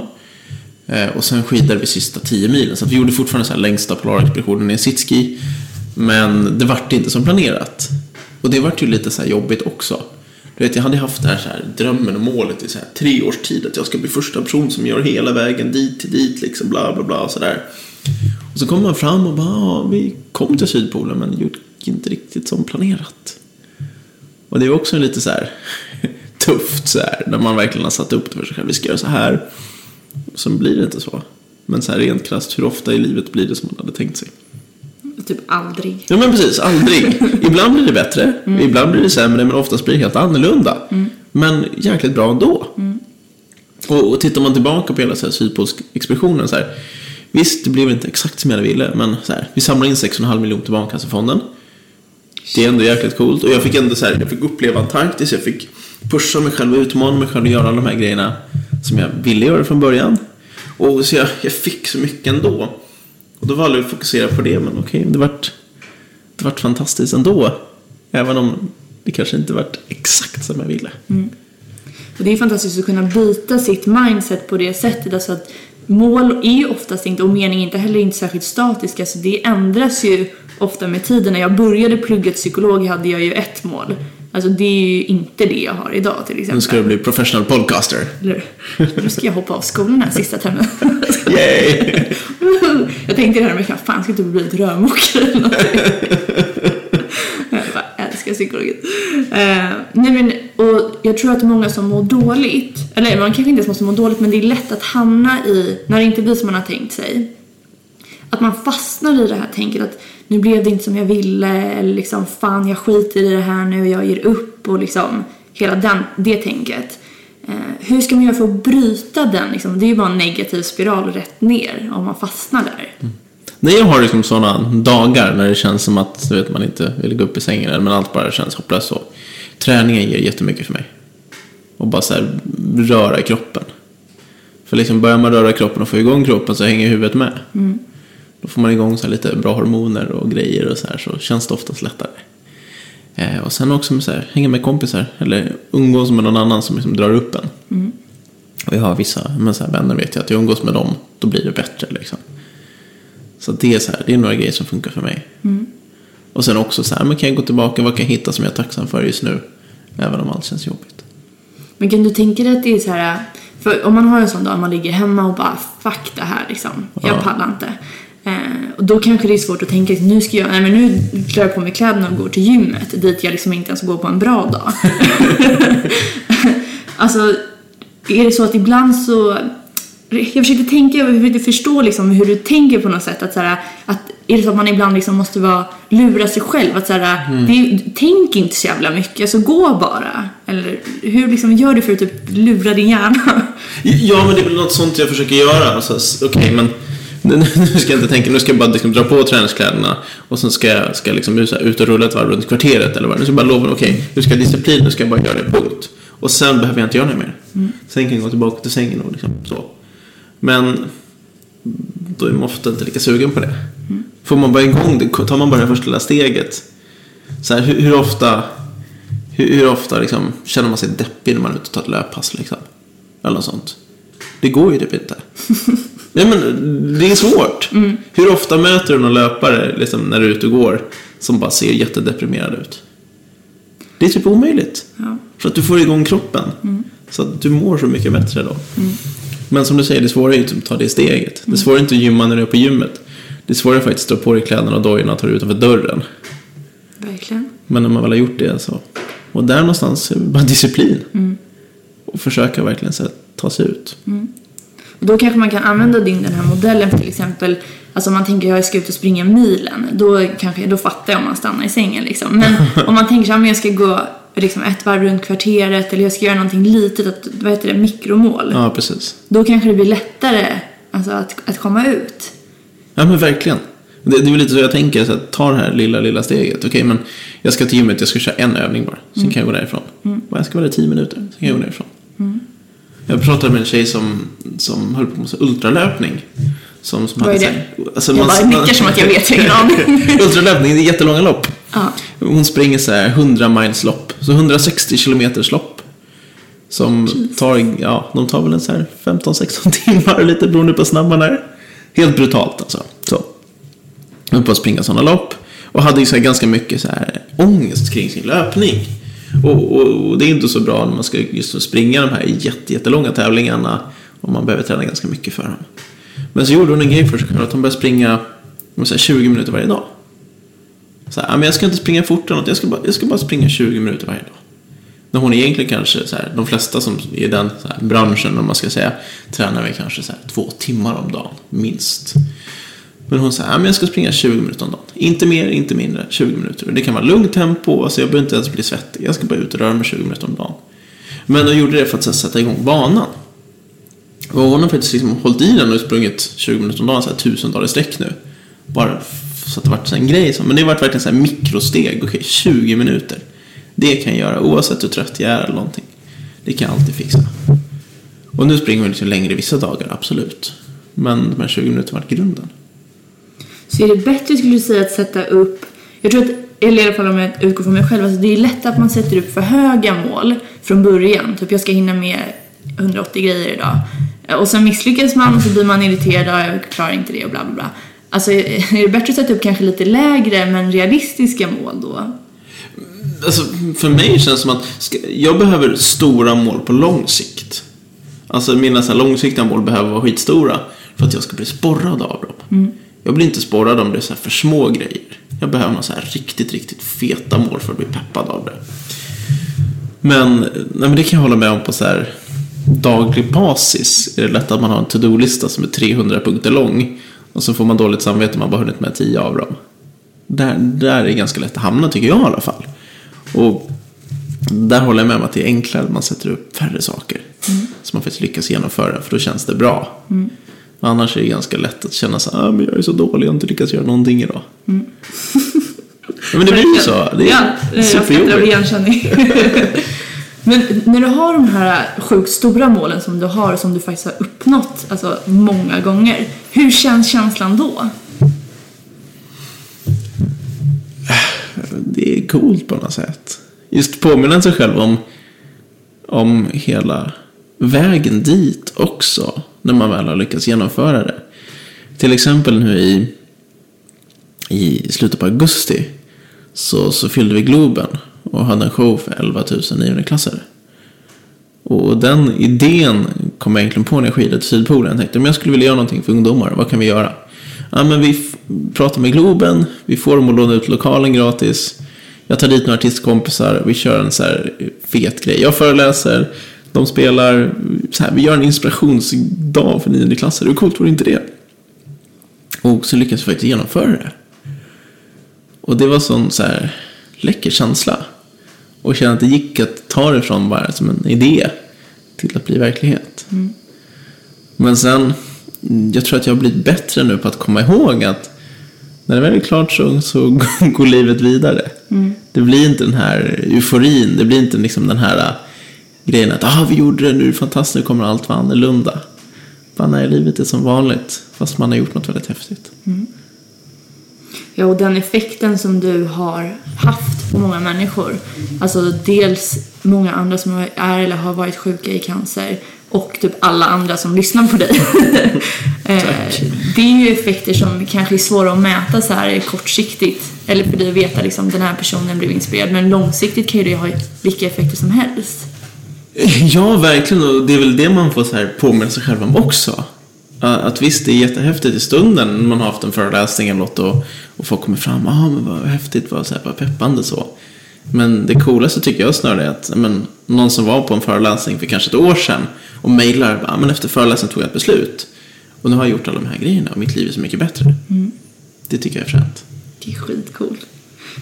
Eh, och sen skidade vi sista 10 milen. Så att vi gjorde fortfarande så här längsta polarexpeditionen i en sitski. Men det vart inte som planerat. Och det vart ju lite så här jobbigt också. Du vet, jag hade haft den här, så här drömmen och målet i så här tre års tid. Att jag ska bli första person som gör hela vägen dit till dit, liksom bla bla bla och sådär. Och så kommer man fram och bara, ja, vi kom till Sydpolen men det gick inte riktigt som planerat. Och det var också lite så här tufft så här, när man verkligen har satt upp det för sig själv. Vi ska göra så här. Sen blir det inte så. Men så här rent krasst, hur ofta i livet blir det som man hade tänkt sig? Typ aldrig. Ja men precis, aldrig. ibland blir det bättre, ibland blir det sämre, men oftast blir det helt annorlunda. Men jäkligt bra ändå. Och, och tittar man tillbaka på hela Sydpolsexpeditionen så här. Visst, det blev inte exakt som jag ville, men så här, vi samlade in 6,5 miljoner till Barncancerfonden. Det är ändå jäkligt coolt. Och jag fick ändå så här, jag fick uppleva Antarktis, jag fick pusha mig själv, och utmana mig själv att göra alla de här grejerna som jag ville göra från början. Och så jag, jag fick så mycket ändå. Och då valde jag att fokusera på det, men okej, det vart, det vart fantastiskt ändå. Även om det kanske inte vart exakt som jag ville. Mm. Och det är fantastiskt att kunna byta sitt mindset på det sättet. Alltså att mål är ju oftast inte, och mening inte heller inte särskilt statiska, så det ändras ju ofta med tiden. När jag började plugga till psykolog hade jag ju ett mål. Alltså det är ju inte det jag har idag till Nu exempel. ska du bli professional podcaster. Eller, nu ska jag hoppa av skolan här sista terminen. Yay! jag tänkte det här med fan ska inte bli ett rörmokare eller någonting. jag bara älskar psykologi. Eh, nej men, och jag tror att många som mår dåligt, eller man kanske inte ens måste må dåligt men det är lätt att hamna i, när det inte blir som man har tänkt sig, att man fastnar i det här tänket att nu blev det inte som jag ville eller liksom fan jag skiter i det här nu och jag ger upp och liksom hela den, det tänket. Eh, hur ska man göra för att bryta den liksom? Det är ju bara en negativ spiral rätt ner om man fastnar där. När jag har liksom sådana dagar när det känns som att vet, man inte vill gå upp i sängen men allt bara känns hopplöst så. Träningen ger jättemycket för mig. Och bara så här, röra kroppen. För liksom börjar man röra kroppen och få igång kroppen så hänger huvudet med. Då får man igång så lite bra hormoner och grejer och så här så känns det oftast lättare. Eh, och sen också med så här, hänga med kompisar eller umgås med någon annan som liksom drar upp en. Och jag har vissa men så här, vänner vet jag att jag umgås med dem, då blir det bättre liksom. Så det är så här, det är några grejer som funkar för mig. Och sen också så här, men kan jag gå tillbaka, vad kan jag hitta som jag är tacksam för just nu? Även om allt känns jobbigt. Men kan du tänka dig att det är så här, för om man har en sån dag man ligger hemma och bara fuck det här liksom, jag Ja. pallar inte. Eh, och då kanske det är svårt att tänka att nu ska jag, nej men nu klär jag på mig kläderna och går till gymmet dit jag liksom inte ens går på en bra dag. alltså, är det så att ibland så jag försökte tänka, jag försökte förstå liksom hur du tänker på något sätt. Att, så här, att är det så att man ibland liksom måste vara, lura sig själv? Att så här, det tänk inte så jävla mycket, alltså gå bara. Eller hur liksom gör du för att typ lura din hjärna? Ja, men det är väl något sånt jag försöker göra. Alltså, Okej, men nu ska jag inte tänka, nu ska jag bara liksom dra på träningskläderna och sen ska jag, ska jag liksom ut, och rulla ett varv runt kvarteret eller vad. Nu ska jag bara lova, okej, nu ska jag disciplin, nu ska jag bara göra det, punkt. Och sen behöver jag inte göra det mer. Sen kan jag gå tillbaka till sängen och liksom så. Men då är man ofta inte lika sugen på det. Får man bara igång det, tar man bara det första lilla steget. Så här, hur, hur ofta, hur, hur ofta liksom, känner man sig deppig när man är ute och tar ett löppass liksom? Eller något sånt. Det går ju typ inte. Nej men det är svårt. Hur ofta möter du någon löpare liksom, när du är ute och går som bara ser jättedeprimerad ut? Det är typ omöjligt. Ja. För att du får igång kroppen. Så att du mår så mycket bättre då. Men som du säger, det svåra är ju typ att ta det steget. Det svåra är inte att gymma när du är på gymmet. Det svåra är faktiskt att dra på dig kläderna och dojorna och ta dig utanför dörren. Verkligen. Men när man väl har gjort det så. Och där någonstans är det bara disciplin. Och försöka verkligen så här, ta sig ut. Då kanske man kan använda din, den här modellen till exempel, alltså om man tänker jag ska ut och springa milen, då, kanske, då fattar jag om man stannar i sängen liksom. Men om man tänker här, men jag ska gå liksom ett varv runt kvarteret eller jag ska göra någonting litet, att, vad heter det, mikromål. Ja, precis. Då kanske det blir lättare alltså, att, att komma ut. Ja men verkligen. Det, det är lite så jag tänker, så att ta det här lilla, lilla steget. Okej, men jag ska till gymmet, jag ska köra en övning bara. Sen kan jag gå därifrån. Och jag ska vara där i tio minuter, sen kan jag gå därifrån. Jag pratade med en tjej som, som höll på med ultralöpning. Som, som Vad är så det? alltså, Jag man- bara nickar som att jag vet, jag har ingen aning. ultralöpning, det är jättelånga lopp. Ja. Hon springer så här 100 miles lopp. Så 160 kilometers lopp. Som tar, ja, de tar väl en så här 15-16 timmar lite beroende på hur snabb man är. Helt brutalt alltså. Så. Jag höll på att springa sådana lopp. Och hade ju så ganska mycket så här ångest kring sin löpning. Och, och, och det är inte så bra när man ska just springa de här jättelånga tävlingarna. Och man behöver träna ganska mycket för dem. Men så gjorde hon en grej för sig själv. Att hon började springa säga, 20 minuter varje dag. Så här, men jag ska inte springa fort eller något. Jag ska, bara, jag ska bara springa 20 minuter varje dag. När hon egentligen kanske, så här, de flesta som är i den så här, branschen, om man ska säga, tränar väl kanske så här, två timmar om dagen, minst. Men hon säger, ja, men jag ska springa 20 minuter om dagen. Inte mer, inte mindre, 20 minuter. Och det kan vara lugnt tempo, alltså jag behöver inte ens bli svettig. Jag ska bara ut och röra mig 20 minuter om dagen. Men hon gjorde det för att här, sätta igång banan. Och hon har faktiskt liksom hållit i den och sprungit 20 minuter om dagen, så här, tusen dagar i sträck nu. Bara så att det varit en grej. Men det har varit verkligen så här mikrosteg. Okej, 20 minuter. Det kan jag göra oavsett hur trött jag är eller någonting. Det kan jag alltid fixa. Och nu springer vi liksom längre vissa dagar, absolut. Men de här 20 minuterna har varit grunden. Så är det bättre skulle du säga att sätta upp, jag tror att, eller i alla fall om jag utgår från mig själv, alltså det är lätt att man sätter upp för höga mål från början. Typ jag ska hinna med 180 grejer idag. Och sen misslyckas man och så blir man irriterad, "Ja, jag klarar inte det och bla bla bla. Alltså är det bättre att sätta upp kanske lite lägre men realistiska mål då? Alltså, för mig känns det som att jag behöver stora mål på lång sikt. Alltså mina så långsiktiga mål behöver vara skitstora för att jag ska bli sporrad av dem. Jag blir inte sporrad om det är så för små grejer. Jag behöver några så här riktigt, riktigt feta mål för att bli peppad av det. Men, nej, men det kan jag hålla med om på så här daglig basis. Är det lätt att man har en to-do-lista som är 300 punkter lång och så får man dåligt samvete om man bara hunnit med 10 av dem. Där, där är det ganska lätt att hamna tycker jag i alla fall. Och där håller jag med om att det är enklare att man sätter upp färre saker. Så man faktiskt lyckas genomföra, för då känns det bra. Annars är det ganska lätt att känna så här, ah, men jag är så dålig, jag har inte lyckats göra någonting idag. ja, men det blir ju så. Det är ja, jag skrattar av igenkänning. Men när du har de här sjukt stora målen som du har, som du faktiskt har uppnått alltså, många gånger. Hur känns känslan då? det är coolt på något sätt. Just påminna sig själv om, om hela vägen dit också. När man väl har lyckats genomföra det. Till exempel nu i, i slutet på augusti så, så fyllde vi Globen och hade en show för 11 000 niondeklassare. Och den idén kom jag egentligen på när jag skidade till Sydpolen. Jag tänkte om jag skulle vilja göra någonting för ungdomar, vad kan vi göra? Ja, men vi pratar med Globen, vi får dem att låna ut lokalen gratis. Jag tar dit några artistkompisar, vi kör en så här fet grej. Jag föreläser, de spelar, så här, vi gör en inspirationsdag för niondeklassare. Hur coolt vore inte det? Och så lyckas vi faktiskt genomföra det. Och det var sån så här läcker känsla. Och känna att det gick att ta det från bara som en idé till att bli verklighet. Men sen, mm, jag tror att jag har blivit bättre nu på att komma ihåg att när det väl är klart så, så går livet vidare. Det blir inte den här euforin, det blir inte liksom den här grejen att ah, vi gjorde det, nu är det fantastiskt, nu kommer allt vara annorlunda. Bara nej, livet är som vanligt, fast man har gjort något väldigt häftigt. Ja, och den effekten som du har haft på många människor. Alltså dels många andra som är eller har varit sjuka i cancer och typ alla andra som lyssnar på dig. Eh, det är ju effekter som kanske är svåra att mäta så här kortsiktigt. Eller för dig att veta liksom den här personen blev inspirerad. Men långsiktigt kan ju det ha vilka effekter som helst. Ja, verkligen. Och det är väl det man får så här påminna sig själv om också. Att visst, det är jättehäftigt i stunden när man har haft en föreläsning eller något och, och folk kommer fram. Ah, men vad häftigt, vad, så här, vad peppande så. Men det coolaste tycker jag snarare är att men, någon som var på en föreläsning för kanske ett år sedan och mejlar, ah, men efter föreläsningen tog jag ett beslut. Och nu har jag gjort alla de här grejerna och mitt liv är så mycket bättre. Det tycker jag är fränt. Det är skitcoolt.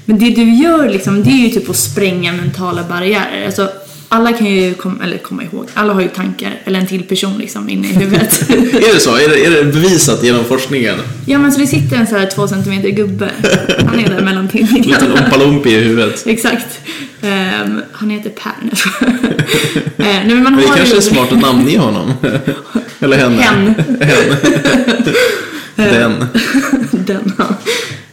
Men det du gör liksom, det är ju typ att spränga mentala barriärer. Alltså, alla kan ju kom, eller komma ihåg, alla har ju tankar, eller en till person liksom inne i huvudet. Är det så? Är det, är det bevisat genom forskningen? ja men så det sitter en så här två centimeter gubbe. Han är där mellan En liten tinningarna. ompalompi i huvudet. Exakt. Ehm, han heter Per. Jag skojar. Eh, nej, men det kanske ju- är smart att namnge honom. Eller henne. Hen. Den. Den, ja.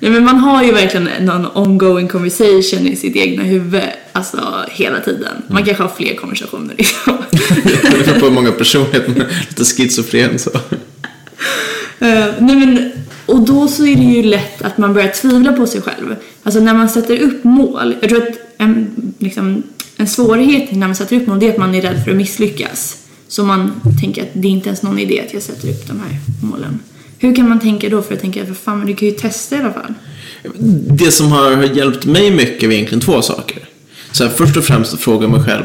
Nej, men man har ju verkligen någon ongoing conversation i sitt egna huvud, alltså hela tiden. Man kanske har fler konversationer liksom. Det beror på hur många personligheter, lite schizofren så. Eh, nej men, och då så är det ju lätt att man börjar tvivla på sig själv. Alltså när man sätter upp mål. Jag tror att en, liksom, en svårighet när man sätter upp mål det är att man är rädd för att misslyckas. Så man tänker att det är inte ens någon idé att jag sätter upp de här målen. Hur kan man tänka då för jag tänker, för fan men du kan ju testa i alla fall. Det som har hjälpt mig mycket är egentligen två saker. Så här, först och främst att fråga mig själv,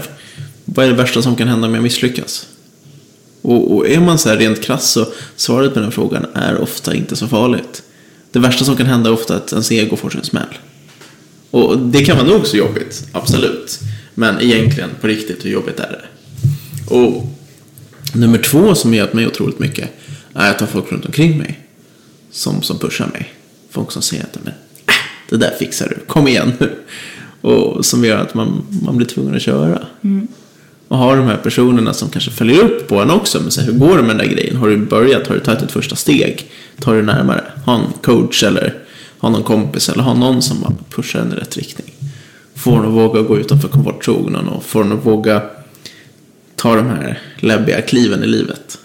vad är det värsta som kan hända om jag misslyckas? Och, och är man så här rent krass så svaret på den frågan är ofta inte så farligt. Det värsta som kan hända är ofta att ens ego får sig en smäll. Och det kan vara nog så jobbigt, absolut. Men egentligen, på riktigt, hur jobbigt är det? Och nummer två som har hjälpt mig otroligt mycket att ha folk runt omkring mig som, som pushar mig. Folk som säger att men, äh, det där fixar du, kom igen nu. Och som gör att man, man blir tvungen att köra. Och ha de här personerna som kanske följer upp på en också. Men här, hur går det med den där grejen? Har du börjat? Har du tagit ett första steg? Tar du närmare? Ha en coach eller ha någon kompis eller ha någon som bara pushar en i rätt riktning. Får en att våga gå utanför komfortzonen och får en att våga ta de här läbbiga kliven i livet.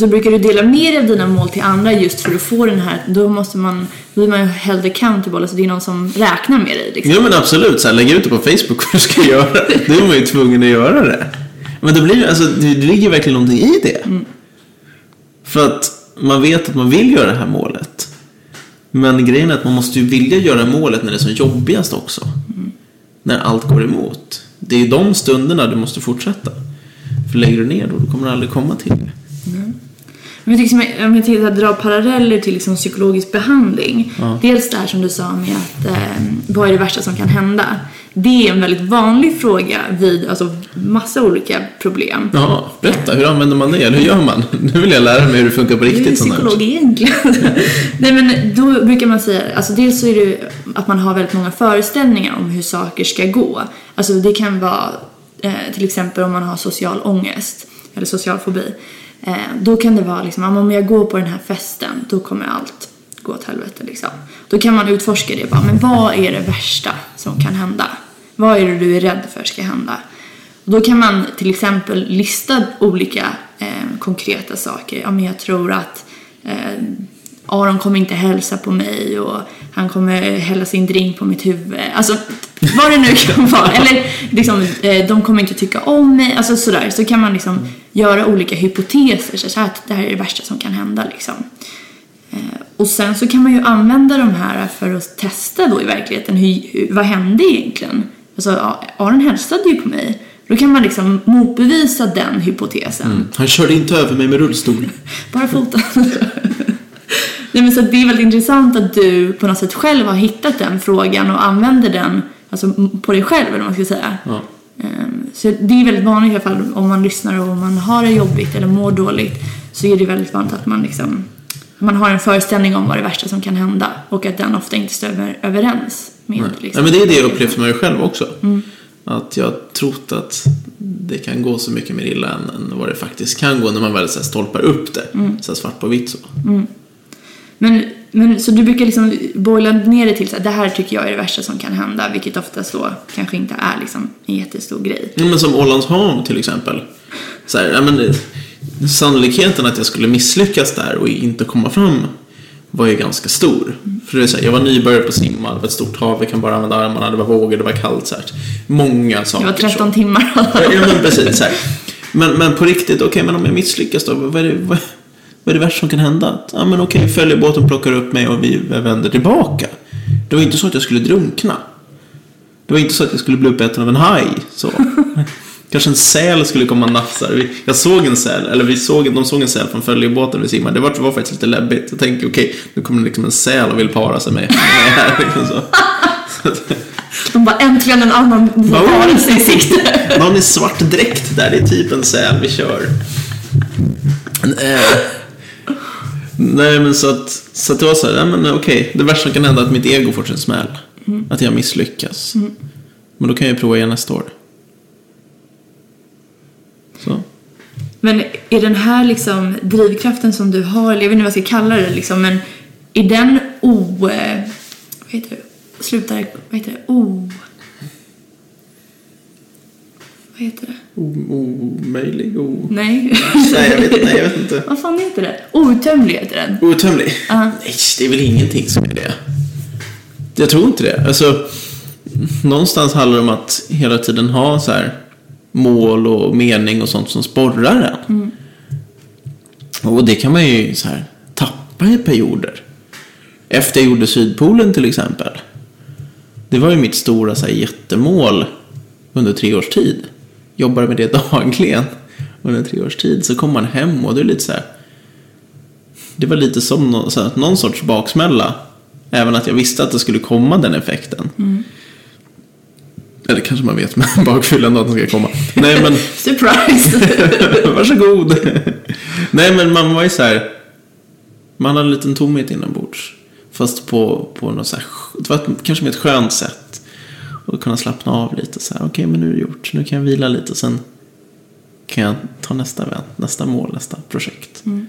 Så brukar du dela med dig av dina mål till andra just för att få den här, då måste man, då är man ju held accountable, alltså det är någon som räknar med dig liksom. Ja men absolut, så här, lägga ut det på Facebook vad du ska göra. Då är man ju tvungen att göra det. Men det, blir, alltså, det, ligger verkligen någonting i det. För att man vet att man vill göra det här målet. Men grejen är att man måste ju vilja göra målet när det är som jobbigast också. När allt går emot. Det är de stunderna du måste fortsätta. För lägger du ner då, då kommer du aldrig komma till det. Men jag tycker som, om jag tänker att dra paralleller till liksom psykologisk behandling. Ja. Dels det här som du sa med att eh, vad är det värsta som kan hända? Det är en väldigt vanlig fråga vid alltså, massa olika problem. Ja, berätta, hur använder man det? Eller hur gör man? Nu vill jag lära mig hur det funkar på Du är riktigt. sånt här. psykolog egentligen. Nej men då brukar man säga, alltså dels så är det att man har väldigt många föreställningar om hur saker ska gå. Alltså det kan vara eh, till exempel om man har social ångest eller social fobi. Eh, då kan det vara liksom, om jag går på den här festen då kommer allt gå åt helvete liksom. Då kan man utforska det bara, men vad är det värsta som kan hända? Vad är det du är rädd för ska hända? Och då kan man till exempel lista olika eh, konkreta saker. Ja, men jag tror att eh, Aron kommer inte hälsa på mig och han kommer hälla sin drink på mitt huvud. Alltså vad det nu kan vara. Eller liksom, eh, de kommer inte tycka om mig. Alltså sådär. Så kan man liksom göra olika hypoteser. Så här, att det här är det värsta som kan hända liksom. Eh, Och sen så kan man ju använda de här för att testa då i verkligheten. Hur, vad hände egentligen? Alltså Aron hälsade ju på mig. Då kan man liksom motbevisa den hypotesen. Han körde inte över mig med rullstol. Bara foten. Nej, men så det är väldigt intressant att du på något sätt själv har hittat den frågan och använder den alltså, på dig själv eller vad man ska säga. Ja. Ehm, Så det är väldigt vanligt i alla fall om man lyssnar och om man har det jobbigt eller mår dåligt så är det väldigt vanligt att man liksom man har en föreställning om vad det värsta som kan hända och att den ofta inte stämmer överens med Nej. liksom, Nej, men det är det jag upplevt för mig själv också. Att jag trott att det kan gå så mycket mer illa än, än vad det faktiskt kan gå när man väl så här, stolpar upp det. Så här, svart på vitt så. Men, men så du brukar liksom boila ner det till så här, det här tycker jag är det värsta som kan hända, vilket oftast då kanske inte är liksom en jättestor grej. Ja, men som Ålandshav till exempel. Så här, ja, men, eh, sannolikheten att jag skulle misslyckas där och inte komma fram var ju ganska stor. För det är så här, jag var nybörjare på simma, det var ett stort hav, vi kan bara använda armarna, det var vågor, det var kallt. Så här. Många saker. Det var 13 så. timmar. Ja, men precis. Så här. Men, men på riktigt, okej, men om jag misslyckas då? Vad är det, vad, vad är det värsta som kan hända? Att, Ja, men okej, följerbåten plockar upp mig och vi vänder tillbaka. Det var inte så att jag skulle drunkna. Det var inte så att jag skulle bli uppäten av en haj. Så. Kanske en säl skulle komma och nafsa. Jag såg en säl, eller vi såg, de såg en säl från följerbåten vi simmade. Det var, det var faktiskt lite läbbigt. Jag tänkte, okej, nu kommer liksom en säl och vill para sig med mig här. Liksom så. De bara äntligen en annan varelse i sikte. Någon i svart dräkt där, det är typ en säl vi kör. Eh, Nej men så att, så att det var så här, ja, men okej, det värsta som kan hända är att mitt ego får sig en smäll. Att jag misslyckas. Men då kan jag ju prova igen nästa år. Så. Men är den här liksom drivkraften som du har, eller jag vet inte vad jag ska kalla det liksom, men är den o... eh, Vad heter det? Slutar... Vad heter det? O... Vad heter det? O- Omöjlig, o... Nej. Nej, jag vet, nej, jag vet inte. vad fan heter det? Outtömlig heter den. Outtömlig? Ja. Nej, det är väl ingenting som är det. Jag tror inte det. Alltså, någonstans handlar det om att hela tiden ha så här mål och mening och sånt som sporrar en. Och det kan man ju så här tappa i perioder. Efter jag gjorde Sydpolen till exempel. Det var ju mitt stora så här, jättemål under tre års tid. Jobbade med det dagligen under tre års tid. Så kom man hem och det är lite så här. Det var lite som någon, så här, någon sorts baksmälla. Även att jag visste att det skulle komma den effekten. Eller kanske man vet med bakfyllan att den ska komma. Nej men, Surprise! varsågod. Nej men man var ju så här. Man hade en liten tomhet inombords. Fast på, på något så här, det var ett, kanske med ett skönt sätt. Och kunna slappna av lite så här. Okej men nu är det gjort. Nu kan jag vila lite. Sen kan jag ta nästa event, nästa mål, nästa projekt. Mm.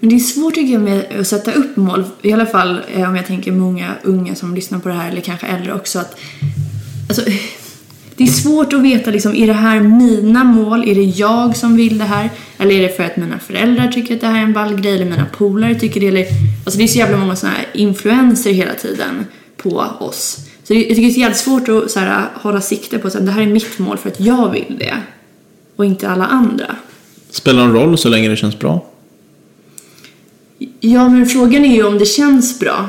Men det är svårt tycker jag med att sätta upp mål. I alla fall eh, om jag tänker många unga som lyssnar på det här eller kanske äldre också. Att, alltså, det är svårt att veta liksom, är det här mina mål? Är det jag som vill det här? Eller är det för att mina föräldrar tycker att det här är en ball grej? Eller mina polare tycker det? Eller, alltså det är så jävla många sådana här influenser hela tiden på oss. Så jag tycker det är jävla svårt att så här, hålla sikte på att det här är mitt mål för att jag vill det. Och inte alla andra. Spelar någon roll så länge det känns bra? Ja, men frågan är ju om det känns bra.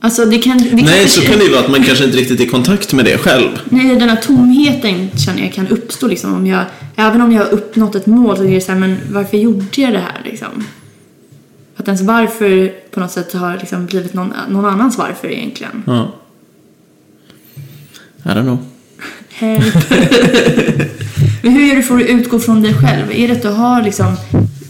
Alltså det kan... Det Nej, kan, så kan det ju vara att man kanske inte riktigt är i kontakt med det själv. Nej, den här tomheten känner jag kan uppstå liksom om jag... Även om jag har uppnått ett mål så är det så här, men varför gjorde jag det här liksom? Att ens varför på något sätt har liksom blivit någon, någon annans varför egentligen. Ja. I don't know. Men hur gör du för att utgå från dig själv? Är det att du har liksom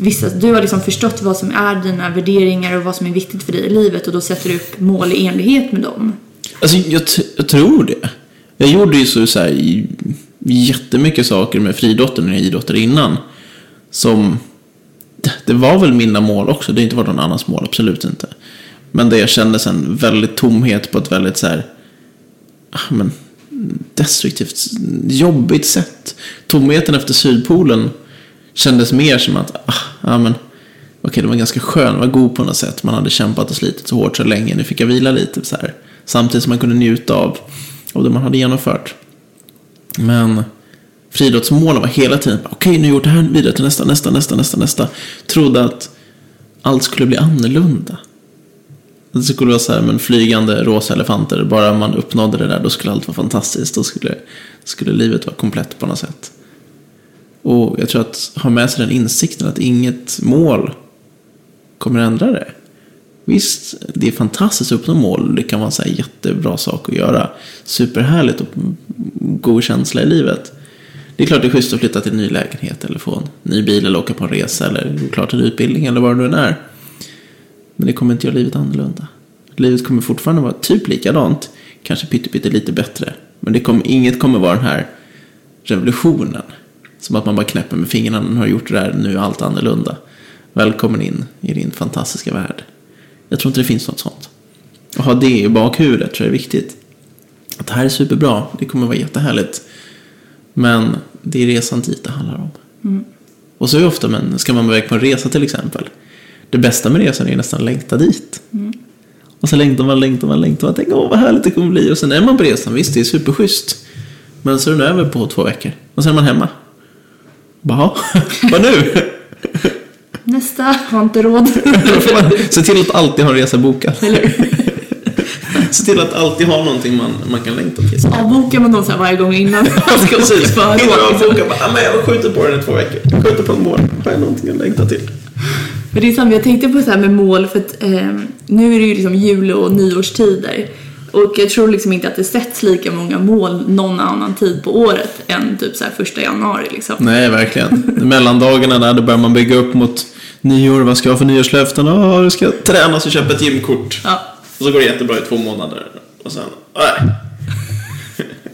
vissa, du har liksom förstått vad som är dina värderingar och vad som är viktigt för dig i livet och då sätter du upp mål i enlighet med dem? Alltså, jag, jag tror det. Jag gjorde ju så, så här, jättemycket saker med friidrotten jag idrottade innan. Som, det- det var väl mina mål också, det har inte varit någon annans mål, absolut inte. Men där jag kände en väldigt tomhet på ett väldigt så här, ah, men, destruktivt, jobbigt sätt. Tomheten efter Sydpolen kändes mer som att, ah, ja men, okej det var ganska skön, var god på något sätt. Man hade kämpat och slitit så hårt så länge, nu fick jag vila lite så här. Samtidigt som man kunde njuta av, av det man hade genomfört. Men friidrottsmålen var hela tiden, okej nu har jag gjort det här, vidare till nästa, nästa, nästa, nästa, nästa. Trodde att allt skulle bli annorlunda. Det skulle vara så här, men flygande rosa elefanter, bara man uppnådde det där då skulle allt vara fantastiskt. Då skulle, skulle livet vara komplett på något sätt. Och jag tror att ha med sig den insikten att inget mål kommer ändra det. Visst, det är fantastiskt att uppnå mål. Det kan vara en så här jättebra sak att göra. Superhärligt och god känsla i livet. Det är klart det är schysst att flytta till en ny lägenhet eller få en ny bil eller åka på en resa eller gå klart en utbildning eller vad det nu än är. Men det kommer inte göra livet annorlunda. Livet kommer fortfarande vara typ likadant. Kanske pytte lite bättre. Men det kommer, inget kommer vara den här revolutionen. Som att man bara knäpper med fingrarna. Nu har gjort det där, nu är allt annorlunda. Välkommen in i din fantastiska värld. Jag tror inte det finns något sånt. Att ha det i bakhuvudet tror jag är viktigt. Att det här är superbra, det kommer vara jättehärligt. Men det är resan dit det handlar om. Och så är det ofta, men ska man iväg på en resa till exempel. Det bästa med resan är nästan att längta dit. Och så längtar man, längtar man, längtar man. Tänker åh vad härligt det kommer bli. Och sen är man på resan, visst det är superschysst. Men så är den över på två veckor. Och sen är man hemma. Bara, vad nu? Nästa, har inte råd. Se till att alltid ha en resa bokad. Se till att alltid ha någonting man, man kan längta till. avbokar man dem så här varje gång innan man ska åka Innan man liksom. bokar bara, "Ah, men jag skjuter på den i två veckor. Jag skjuter på en månad. Har jag någonting att längta till? Men det är samma, jag tänkte på så här med mål för att eh, nu är det ju liksom jul och nyårstider. Och jag tror liksom inte att det sätts lika många mål någon annan tid på året än typ så första januari liksom. Nej, verkligen. Mellandagarna där, då börjar man bygga upp mot nyår. Vad ska jag ha för nyårslöften? Åh, du ska träna och köpa ett gymkort. Ja. Och så går det jättebra i två månader. Och sen, nej.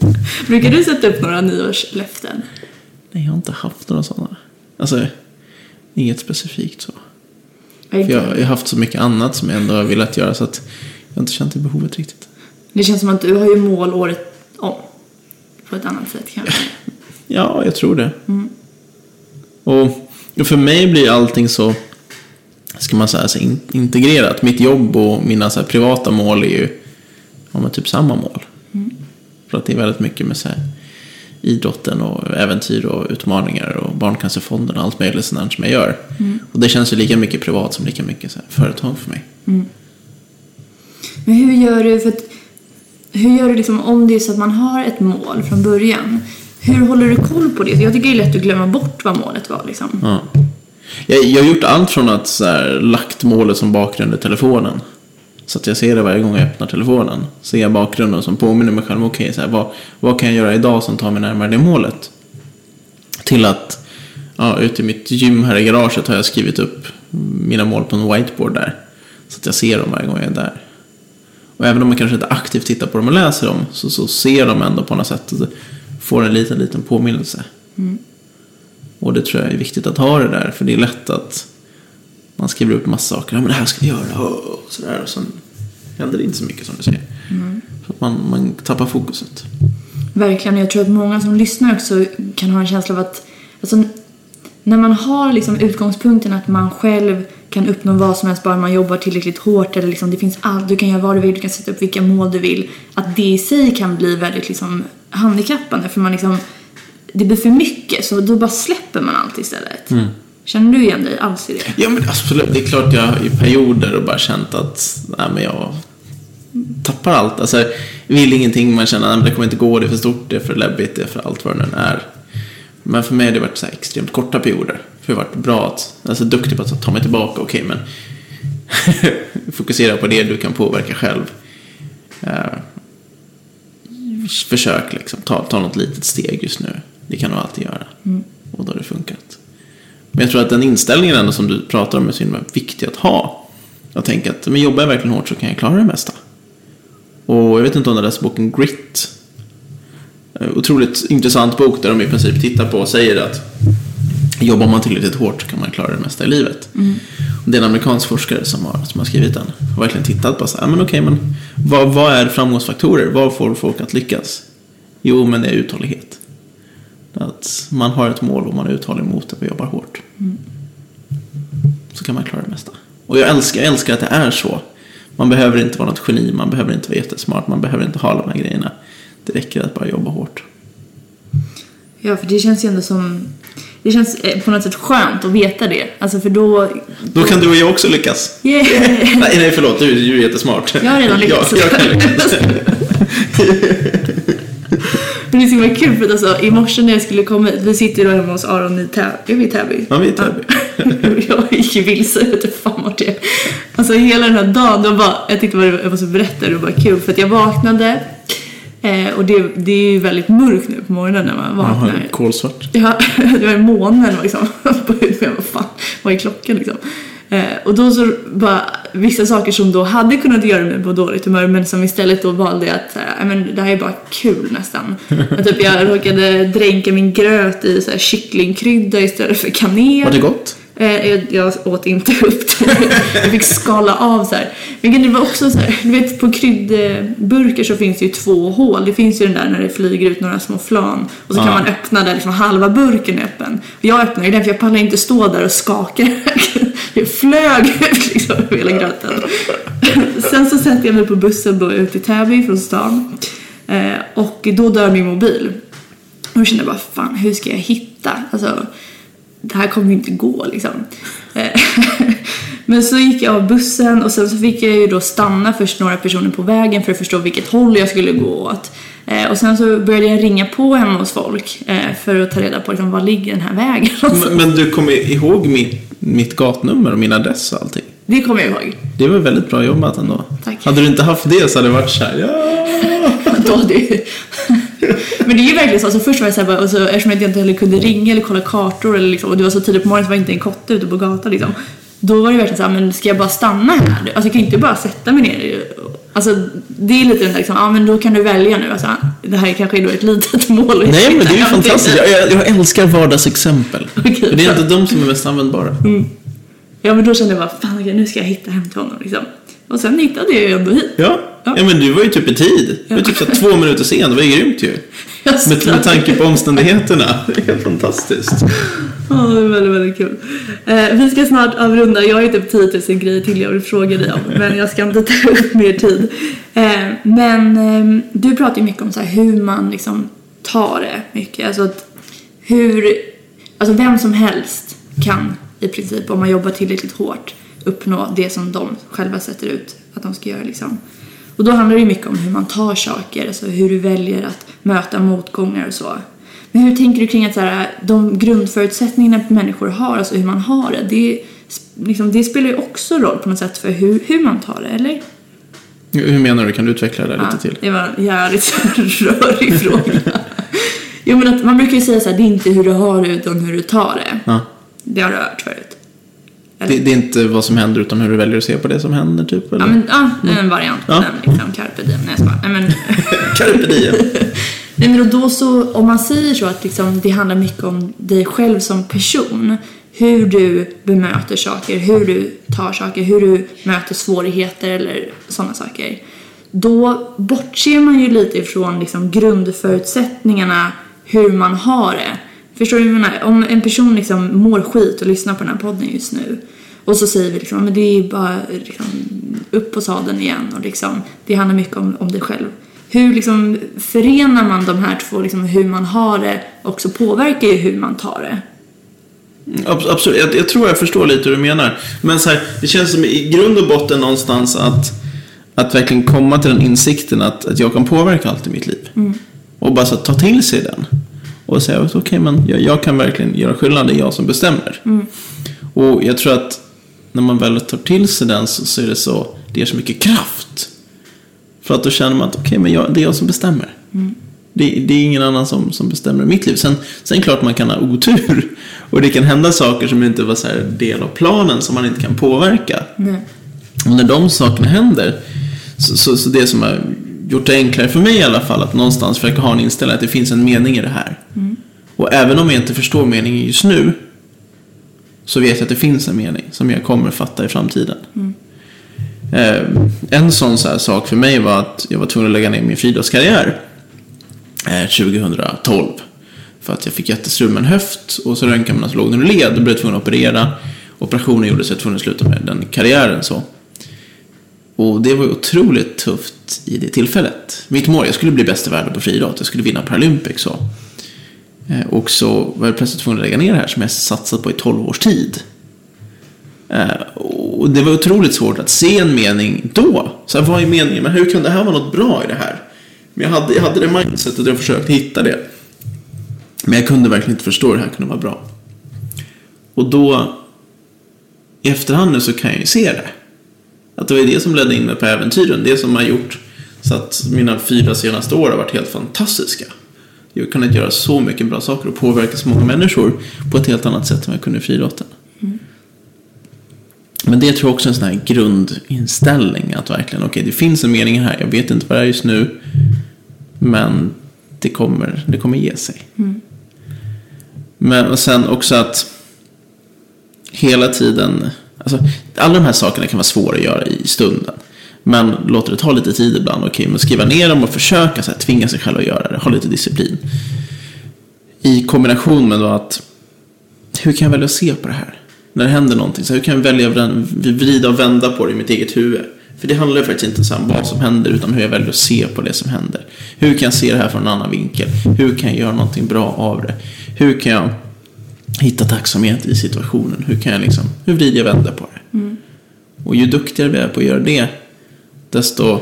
Brukar du sätta upp några nyårslöften? Nej, jag har inte haft några sådana. Alltså, inget specifikt så. Jag För jag, har haft så mycket annat som jag ändå har velat göra så att jag har inte känt det behovet riktigt. Det känns som att du har ju mål året om. På ett annat sätt kanske. Ja, jag tror det. Och och för mig blir allting så, ska man säga, så in, integrerat. Mitt jobb och mina så privata mål är ju ja, typ samma mål. För att det är väldigt mycket med så här, idrotten och äventyr och utmaningar och Barncancerfonden och allt möjligt sånt som jag gör. Och det känns ju lika mycket privat som lika mycket företag för mig. Men hur gör du för att, hur gör du liksom om det är så att man har ett mål från början? Hur håller du koll på det? Jag tycker det är lätt att glömma bort vad målet var liksom. Ja. Jag, jag har gjort allt från att så här, lagt målet som bakgrund i telefonen. Så att jag ser det varje gång jag öppnar telefonen. Ser jag bakgrunden som påminner mig själv. Okej, här, vad, vad kan jag göra idag som tar mig närmare det målet? Till att ja, ute i mitt gym här i garaget har jag skrivit upp mina mål på en whiteboard där. Så att jag ser dem varje gång jag är där. Och även om man kanske inte aktivt tittar på dem och läser dem så, så ser de ändå på något sätt. och Får en liten, liten påminnelse. Och det tror jag är viktigt att ha det där. För det är lätt att man skriver upp massa saker. Ja, men det här ska vi göra. Och sådär. Och sen händer det inte så mycket som du säger. Så att man, man tappar fokuset. Verkligen. Jag tror att många som lyssnar också kan ha en känsla av att alltså, när man har liksom utgångspunkten att man själv kan uppnå vad som helst bara man jobbar tillräckligt hårt eller liksom det finns allt, du kan göra vad du vill, du kan sätta upp vilka mål du vill. Att det i sig kan bli väldigt liksom handikappande för man liksom, det blir för mycket så då bara släpper man allt istället. Känner du igen dig alls i det? Ja, men absolut. Det är klart jag har i perioder och bara känt att nej, men jag tappar allt. Alltså, vill ingenting, man känner att det kommer inte gå, det är för stort, det är för läbbigt, det är för allt vad det nu är. Men för mig har det varit så här extremt korta perioder. För jag har varit bra att, alltså duktig på att ta mig tillbaka, okej men fokusera på det du kan påverka själv. Eh, försök liksom, ta, ta något litet steg just nu. Det kan du alltid göra. Och då har det funkat. Men jag tror att den inställningen ändå som du pratar om är så himla viktig att ha. Jag tänker att men jobbar jag verkligen hårt så kan jag klara det mesta. Och jag vet inte om du har läst boken Grit. Eh, Otroligt intressant bok där de i princip tittar på och säger att jobbar man tillräckligt hårt så kan man klara det mesta i livet. Och det är en amerikansk forskare som har, som har skrivit den. Och verkligen tittat på så här, men okej, men vad, vad är framgångsfaktorer? Vad får folk att lyckas? Jo, men det är uthållighet. Att man har ett mål och man är uthållig mot det och jobbar hårt. Så kan man klara det mesta. Och jag älskar, jag älskar att det är så. Man behöver inte vara något geni, man behöver inte vara jättesmart, man behöver inte ha de här grejerna. Det räcker att bara jobba hårt. Ja, för det känns ju ändå som... Det känns eh, på något sätt skönt att veta det. Alltså för då... Då kan du och jag också lyckas. Yeah. Nej, nej förlåt, du, du är jättesmart. Jag har redan lyckats. Ja, jag kan lyckas. Men det är så himla kul för att alltså, i morse när jag skulle komma hit, vi sitter ju då hemma hos Aron i Täby. Är vi i Täby? Ja, vi är i Täby. Ja. jag gick ju vilse, jag vet inte fan vart det är. Alltså hela den här dagen, då bara, jag tyckte bara jag måste berätta, det var bara kul för att jag vaknade eh, och det, det är ju väldigt mörkt nu på morgonen när man Jaha, vaknar. kolsvart. Ja, det var månen liksom på huvudet. Vad fan, vad är klockan liksom? Eh, och då så bara vissa saker som då hade kunnat göra mig på dåligt humör men som istället då valde jag att så här, "Nej, men det här är bara kul nästan. Att typ jag råkade dränka min gröt i så här kycklingkrydda istället för kanel. Var det gott? Eh, jag, jag åt inte upp det. Jag fick skala av så här. Men det var också så här, du vet på kryddburkar så finns det ju två hål. Det finns ju den där när det flyger ut några små flan och så kan man öppna där liksom halva burken är öppen. Jag öppnade ju den för jag pallade inte stå där och skaka. Jag flög ut liksom över hela gröten. Sen så sätter jag mig på bussen då ut i Täby från stan. Eh, och då dör min mobil. Och då kände jag bara, fan hur ska jag hitta? Alltså, det här kommer ju inte gå liksom. Eh, Men så gick jag av bussen och sen så fick jag ju då stanna först några personer på vägen för att förstå vilket håll jag skulle gå åt. Eh, Och sen så började jag ringa på hemma hos folk eh, för att ta reda på liksom, var ligger den här vägen Men, men du kommer ihåg mitt, mitt gatnummer och min adress och allting? Det kommer jag ihåg. Det var väldigt bra jobbat ändå. Tack. Hade du inte haft det så hade det varit så här, ja. Då hade. Men det är ju verkligen så, alltså först var jag så här, bara, och så, eftersom jag inte heller kunde ringa eller kolla kartor eller liksom, och det var så tidigt på morgonen så var inte en kotte ute på gatan liksom. Då var det verkligen så här, men ska jag bara stanna här? Alltså jag kan inte bara sätta mig ner. Alltså det är lite den där liksom, ja men då kan du välja nu. Alltså, det här är kanske då ett litet mål. Nej men det är ju fantastiskt. Jag, jag, jag älskar vardagsexempel. För det är inte de som är mest användbara. Ja men då kände jag bara, fan nu ska jag hitta hem till honom liksom. Och sen hittade jag ju ändå hit. Ja. Ja. ja, men du var ju typ i tid. Du var typ så två minuter sen. Det var ju grymt ju. Med, med tanke på omständigheterna. Det är helt fantastiskt. Ja, det är väldigt, väldigt kul. Eh, vi ska snart avrunda. Jag har ju typ 10 000 grejer till jag vill fråga dig om, men jag ska inte ta upp mer tid. Eh, men eh, du pratar ju mycket om så hur man liksom tar det mycket. Alltså att hur, alltså vem som helst kan i princip, om man jobbar tillräckligt hårt, uppnå det som de själva sätter ut att de ska göra liksom. Och då handlar det mycket om hur man tar saker, alltså hur du väljer att möta motgångar och så. Men hur tänker du kring att så här, de grundförutsättningarna människor har, alltså hur man har det, det, liksom, det spelar ju också roll på något sätt för hur, hur man tar det, eller? Hur menar du? Kan du utveckla det Ja, lite till? det var en jävligt rörig fråga. jo men att man brukar ju säga så här, det är inte hur du har det utan hur du tar det. Ja. Det har du hört förut. Det, det är inte vad som händer utan hur du väljer att se på det som händer typ? Eller? Ja, men ja, det är en variant på Ja. den liksom, carpe diem. Nej, jag skojar. Nej, men, Carpe diem. Nej men då så, om man säger så att liksom, det handlar mycket om dig själv som person. Hur du bemöter saker, hur du tar saker, hur du möter svårigheter eller sådana saker. då bortser man ju lite ifrån liksom grundförutsättningarna hur man har det. Förstår du vad jag menar? Om en person liksom mår skit och lyssnar på den här podden just nu och så säger vi liksom, men det är bara liksom, upp på sadeln igen och liksom, det handlar mycket om, om dig själv. Hur liksom förenar man de här två, liksom, hur man har det också påverkar ju hur man tar det. Abs- Absolut, jag, jag tror jag förstår lite hur du menar. Men så här, det känns som i grund och botten någonstans att, att verkligen komma till den insikten att, att jag kan påverka allt i mitt liv. Och bara så att ta till sig den. Och säga att okej, men jag, jag kan verkligen göra skillnad, det är jag som bestämmer. Och jag tror att när man väl tar till sig den så, så är det så, det ger så mycket kraft. För att då känner man att okej, men jag, det är jag som bestämmer. Det, det är ingen annan som, som bestämmer i mitt liv. Sen, sen klart man kan ha otur. Och det kan hända saker som inte var så del av planen som man inte kan påverka. Nej. Och när de sakerna händer, så, så, så det som gjort det enklare för mig i alla fall, att någonstans försöka ha en inställning att det finns en mening i det här. Och även om jag inte förstår meningen just nu, så vet jag att det finns en mening som jag kommer fatta i framtiden. Eh, en sån så här sak för mig var att jag var tvungen att lägga ner min friidrottskarriär eh, 2012. För att jag fick jättestrul med en höft och så röntgade man och så låg den led. Då blev tvungen att operera. Operationen gjorde så jag var tvungen att sluta med den karriären. så. Och det var ju otroligt tufft i det tillfället. Mitt mål, jag skulle bli bäst i världen på friidrott. Jag skulle vinna Paralympics. Så. Eh, och så var jag plötsligt tvungen att lägga ner det här som jag satsat på i 12 års tid. Eh, och det var otroligt svårt att se en mening då. Så här, vad är meningen? Men hur kan det här vara något bra i det här? Men jag hade, jag hade det mindsetet och jag försökte hitta det. Men jag kunde verkligen inte förstå hur det här kunde vara bra. Och då, i efterhand nu så kan jag ju se det. Att det var det som ledde in mig på äventyren. Det som har gjort så att mina fyra senaste år har varit helt fantastiska. Jag har kunnat göra så mycket bra saker och påverka så många människor på ett helt annat sätt än jag kunde i friidrotten. Men det tror jag också är en sån här grundinställning. Att verkligen, okej det finns en mening här. Jag vet inte vad det är just nu. Men det kommer, det kommer ge sig. Men och sen också att hela tiden, alltså alla de här sakerna kan vara svåra att göra i stunden. Men låter det ta lite tid ibland, okej, men skriva ner dem och försöka så här, tvinga sig själv att göra det, ha lite disciplin. I kombination med då att, hur kan jag välja att se på det här? När det händer någonting, så här, hur kan jag välja att vrida och vända på det i mitt eget huvud? För det handlar ju faktiskt inte om vad som händer, utan hur jag väljer att se på det som händer. Hur kan jag se det här från en annan vinkel? Hur kan jag göra någonting bra av det? Hur kan jag hitta tacksamhet i situationen? Hur kan jag liksom, hur vrider jag vänder på det? Och ju duktigare vi är på att göra det, desto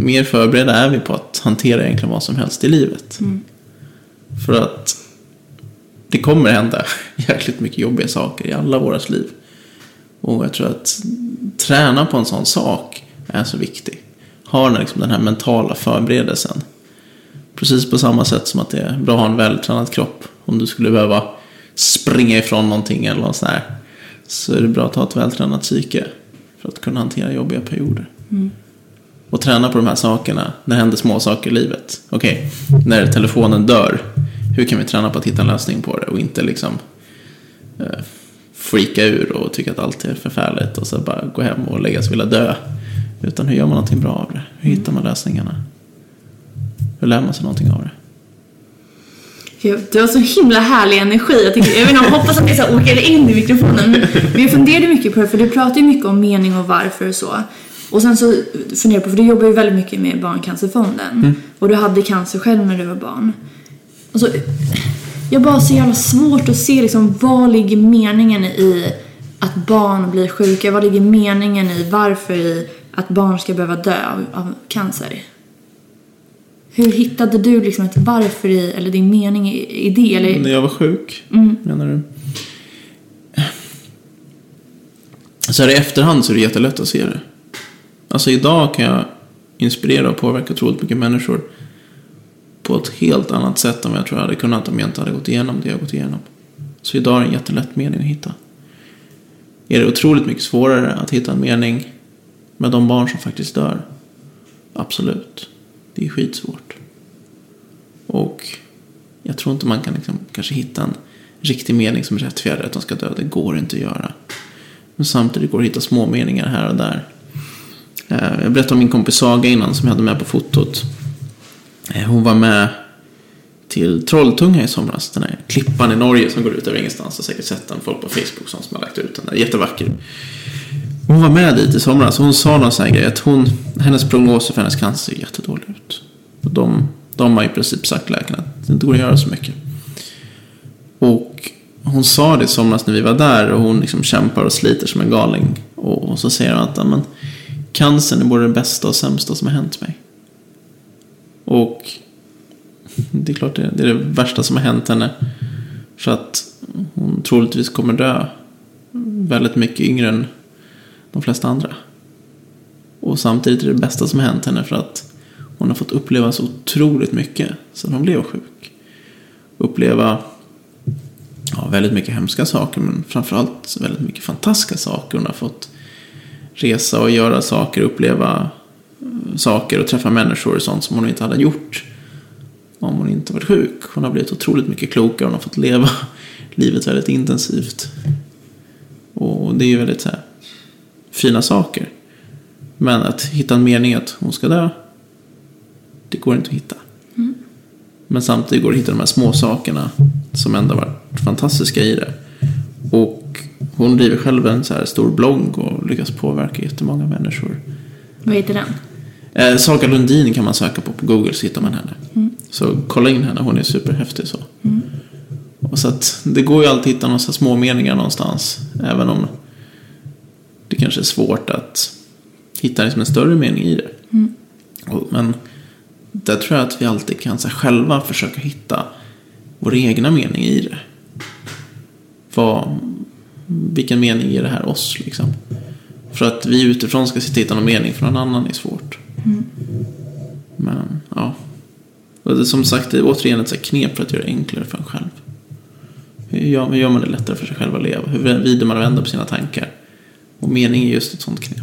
mer förberedda är vi på att hantera egentligen vad som helst i livet. För att det kommer hända jäkligt mycket jobbiga saker i alla våras liv. Och jag tror att träna på en sån sak är så viktig. Ha liksom, den här mentala förberedelsen. Precis på samma sätt som att det är bra att ha en vältränad kropp. Om du skulle behöva springa ifrån någonting eller något sånt här. Så är det bra att ha ett vältränat psyke. För att kunna hantera jobbiga perioder. Och träna på de här sakerna när det händer små saker i livet. Okej, när telefonen dör. Hur kan vi träna på att hitta en lösning på det och inte liksom eh, freaka ur och tycka att allt är förfärligt och så bara gå hem och lägga sig och vilja dö. Utan hur gör man någonting bra av det? Hur hittar man lösningarna? Hur lär man sig någonting av det? Du har så himla härlig energi. Jag, tycker, jag, vet inte, jag hoppas att det så åker in i mikrofonen. Men, jag funderade mycket på det, för du pratar ju mycket om mening och varför och så. Och sen så funderar jag på, för du jobbar ju väldigt mycket med Barncancerfonden. Och du hade cancer själv när du var barn. Och så, jag bara så jävla svårt att se liksom, vad ligger meningen i att barn blir sjuka? Vad ligger meningen i varför i att barn ska behöva dö av, av cancer? Hur hittade du liksom ett varför i, eller din mening i, i det? Eller, När jag var sjuk, menar du? Så här i efterhand så är det jättelätt att se det. Alltså idag kan jag inspirera och påverka otroligt mycket människor på ett helt annat sätt än vad jag tror jag hade kunnat om jag inte hade gått igenom det jag gått igenom. Så idag är det en jättelätt mening att hitta. Är det otroligt mycket svårare att hitta en mening med de barn som faktiskt dör? Absolut. Det är skitsvårt. Och jag tror inte man kan liksom kanske hitta en riktig mening som rättfärdigar att de ska dö. Det går inte att göra. Men samtidigt går det att hitta små meningar här och där. Eh, jag berättade om min kompis Saga innan som jag hade med på fotot. Eh, hon var med till Trolltunga i somras. Den här klippan i Norge som går ut över ingenstans. Jag har säkert sett den. Folk på Facebook som har lagt ut den. Där. jättevacker. Hon var med dit i somras och hon sa någon sån här grej att hon, hennes prognoser för hennes cancer ser jättedåliga ut. De, de har i princip sagt läkarna att det inte går att göra så mycket. Och hon sa det i somras när vi var där och hon liksom kämpar och sliter som en galning. Och, och så säger hon att men, cancern är både det bästa och sämsta som har hänt mig. Och det är klart det, det är det värsta som har hänt henne. För att hon troligtvis kommer dö väldigt mycket yngre än de flesta andra. Och samtidigt är det bästa som har hänt henne för att hon har fått uppleva så otroligt mycket sedan hon blev sjuk. Uppleva ja, väldigt mycket hemska saker men framförallt väldigt mycket fantastiska saker. Hon har fått resa och göra saker, uppleva eh, saker och träffa människor och sånt som hon inte hade gjort om hon inte varit sjuk. Hon har blivit otroligt mycket klokare, hon har fått leva livet väldigt intensivt. Och det är ju väldigt så här, fina saker. Men att hitta en mening att hon ska dö, det går inte att hitta. Men samtidigt går det att hitta de här små sakerna som ändå varit fantastiska i det. Och hon driver själv en så här stor blogg och lyckas påverka jättemånga människor. Vad heter den? Eh, Saga Lundin kan man söka på på Google så hittar man henne. Så kolla in henne, hon är superhäftig så. Och så att det går ju alltid att hitta några små meningar någonstans. Även om det kanske är svårt att hitta liksom en större mening i det. Och, men där tror jag att vi alltid kan så här, själva försöka hitta vår egna mening i det. Vad, vilken mening ger det här oss liksom? För att vi utifrån ska sitta och hitta någon mening för någon annan är svårt. Men ja. Och som sagt, det är återigen ett så knep för att göra det enklare för en själv. Hur gör, hur gör man det lättare för sig själv att leva? Hur vrider man och vänder på sina tankar? Och mening är just ett sånt knep.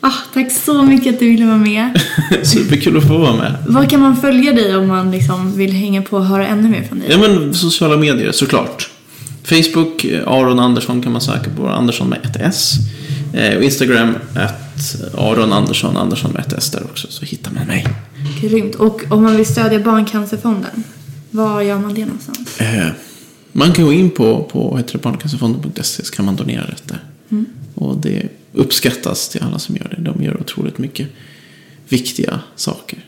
Ah, tack så mycket att du ville vara med. Superkul att få vara med. Var kan man följa dig om man liksom vill hänga på och höra ännu mer från dig? Ja men sociala medier såklart. Facebook, eh, Aron Andersson kan man söka på. Andersson med ett S. Eh, Och Instagram, att Aron Andersson, Andersson med ett S där också. Så hittar man mig. Grymt. Och om man vill stödja Barncancerfonden, var gör man det någonstans? Eh, Man kan gå in på, på barncancerfonden.se så kan man donera rätt där. Och det uppskattas till alla som gör det. De gör otroligt mycket viktiga saker.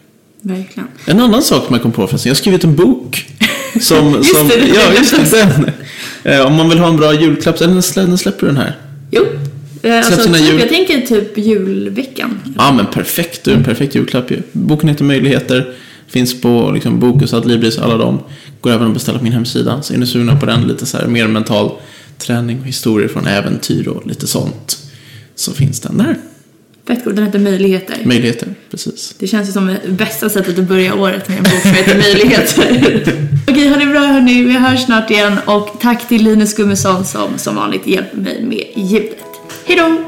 Verkligen. En annan sak man kom på förresten. Jag har skrivit en bok. Som, Just som, det, ja, just det. Den. Eh, Om man vill ha en bra julklapp. Eller när släpper du den här? Jo. Eh, Alltså, typ, jul- Jag tänker typ julveckan. Ja men perfekt. Du är en perfekt julklapp ju. Boken heter Möjligheter. Finns på liksom, Bokus, Adlibris, alla dem. Går även att beställa på min hemsida. Så är ni sugna på den lite så här mer mental träning och historier från äventyr och lite sånt. Så finns den där. Fett cool. Den heter Möjligheter. Möjligheter, precis. Det känns ju som det bästa sättet att börja året med en bok som heter Möjligheter. Okej, ha det bra hörni. Vi hörs snart igen. Och tack till Linus Gummesson som som vanligt hjälper mig med ljudet. Hej då!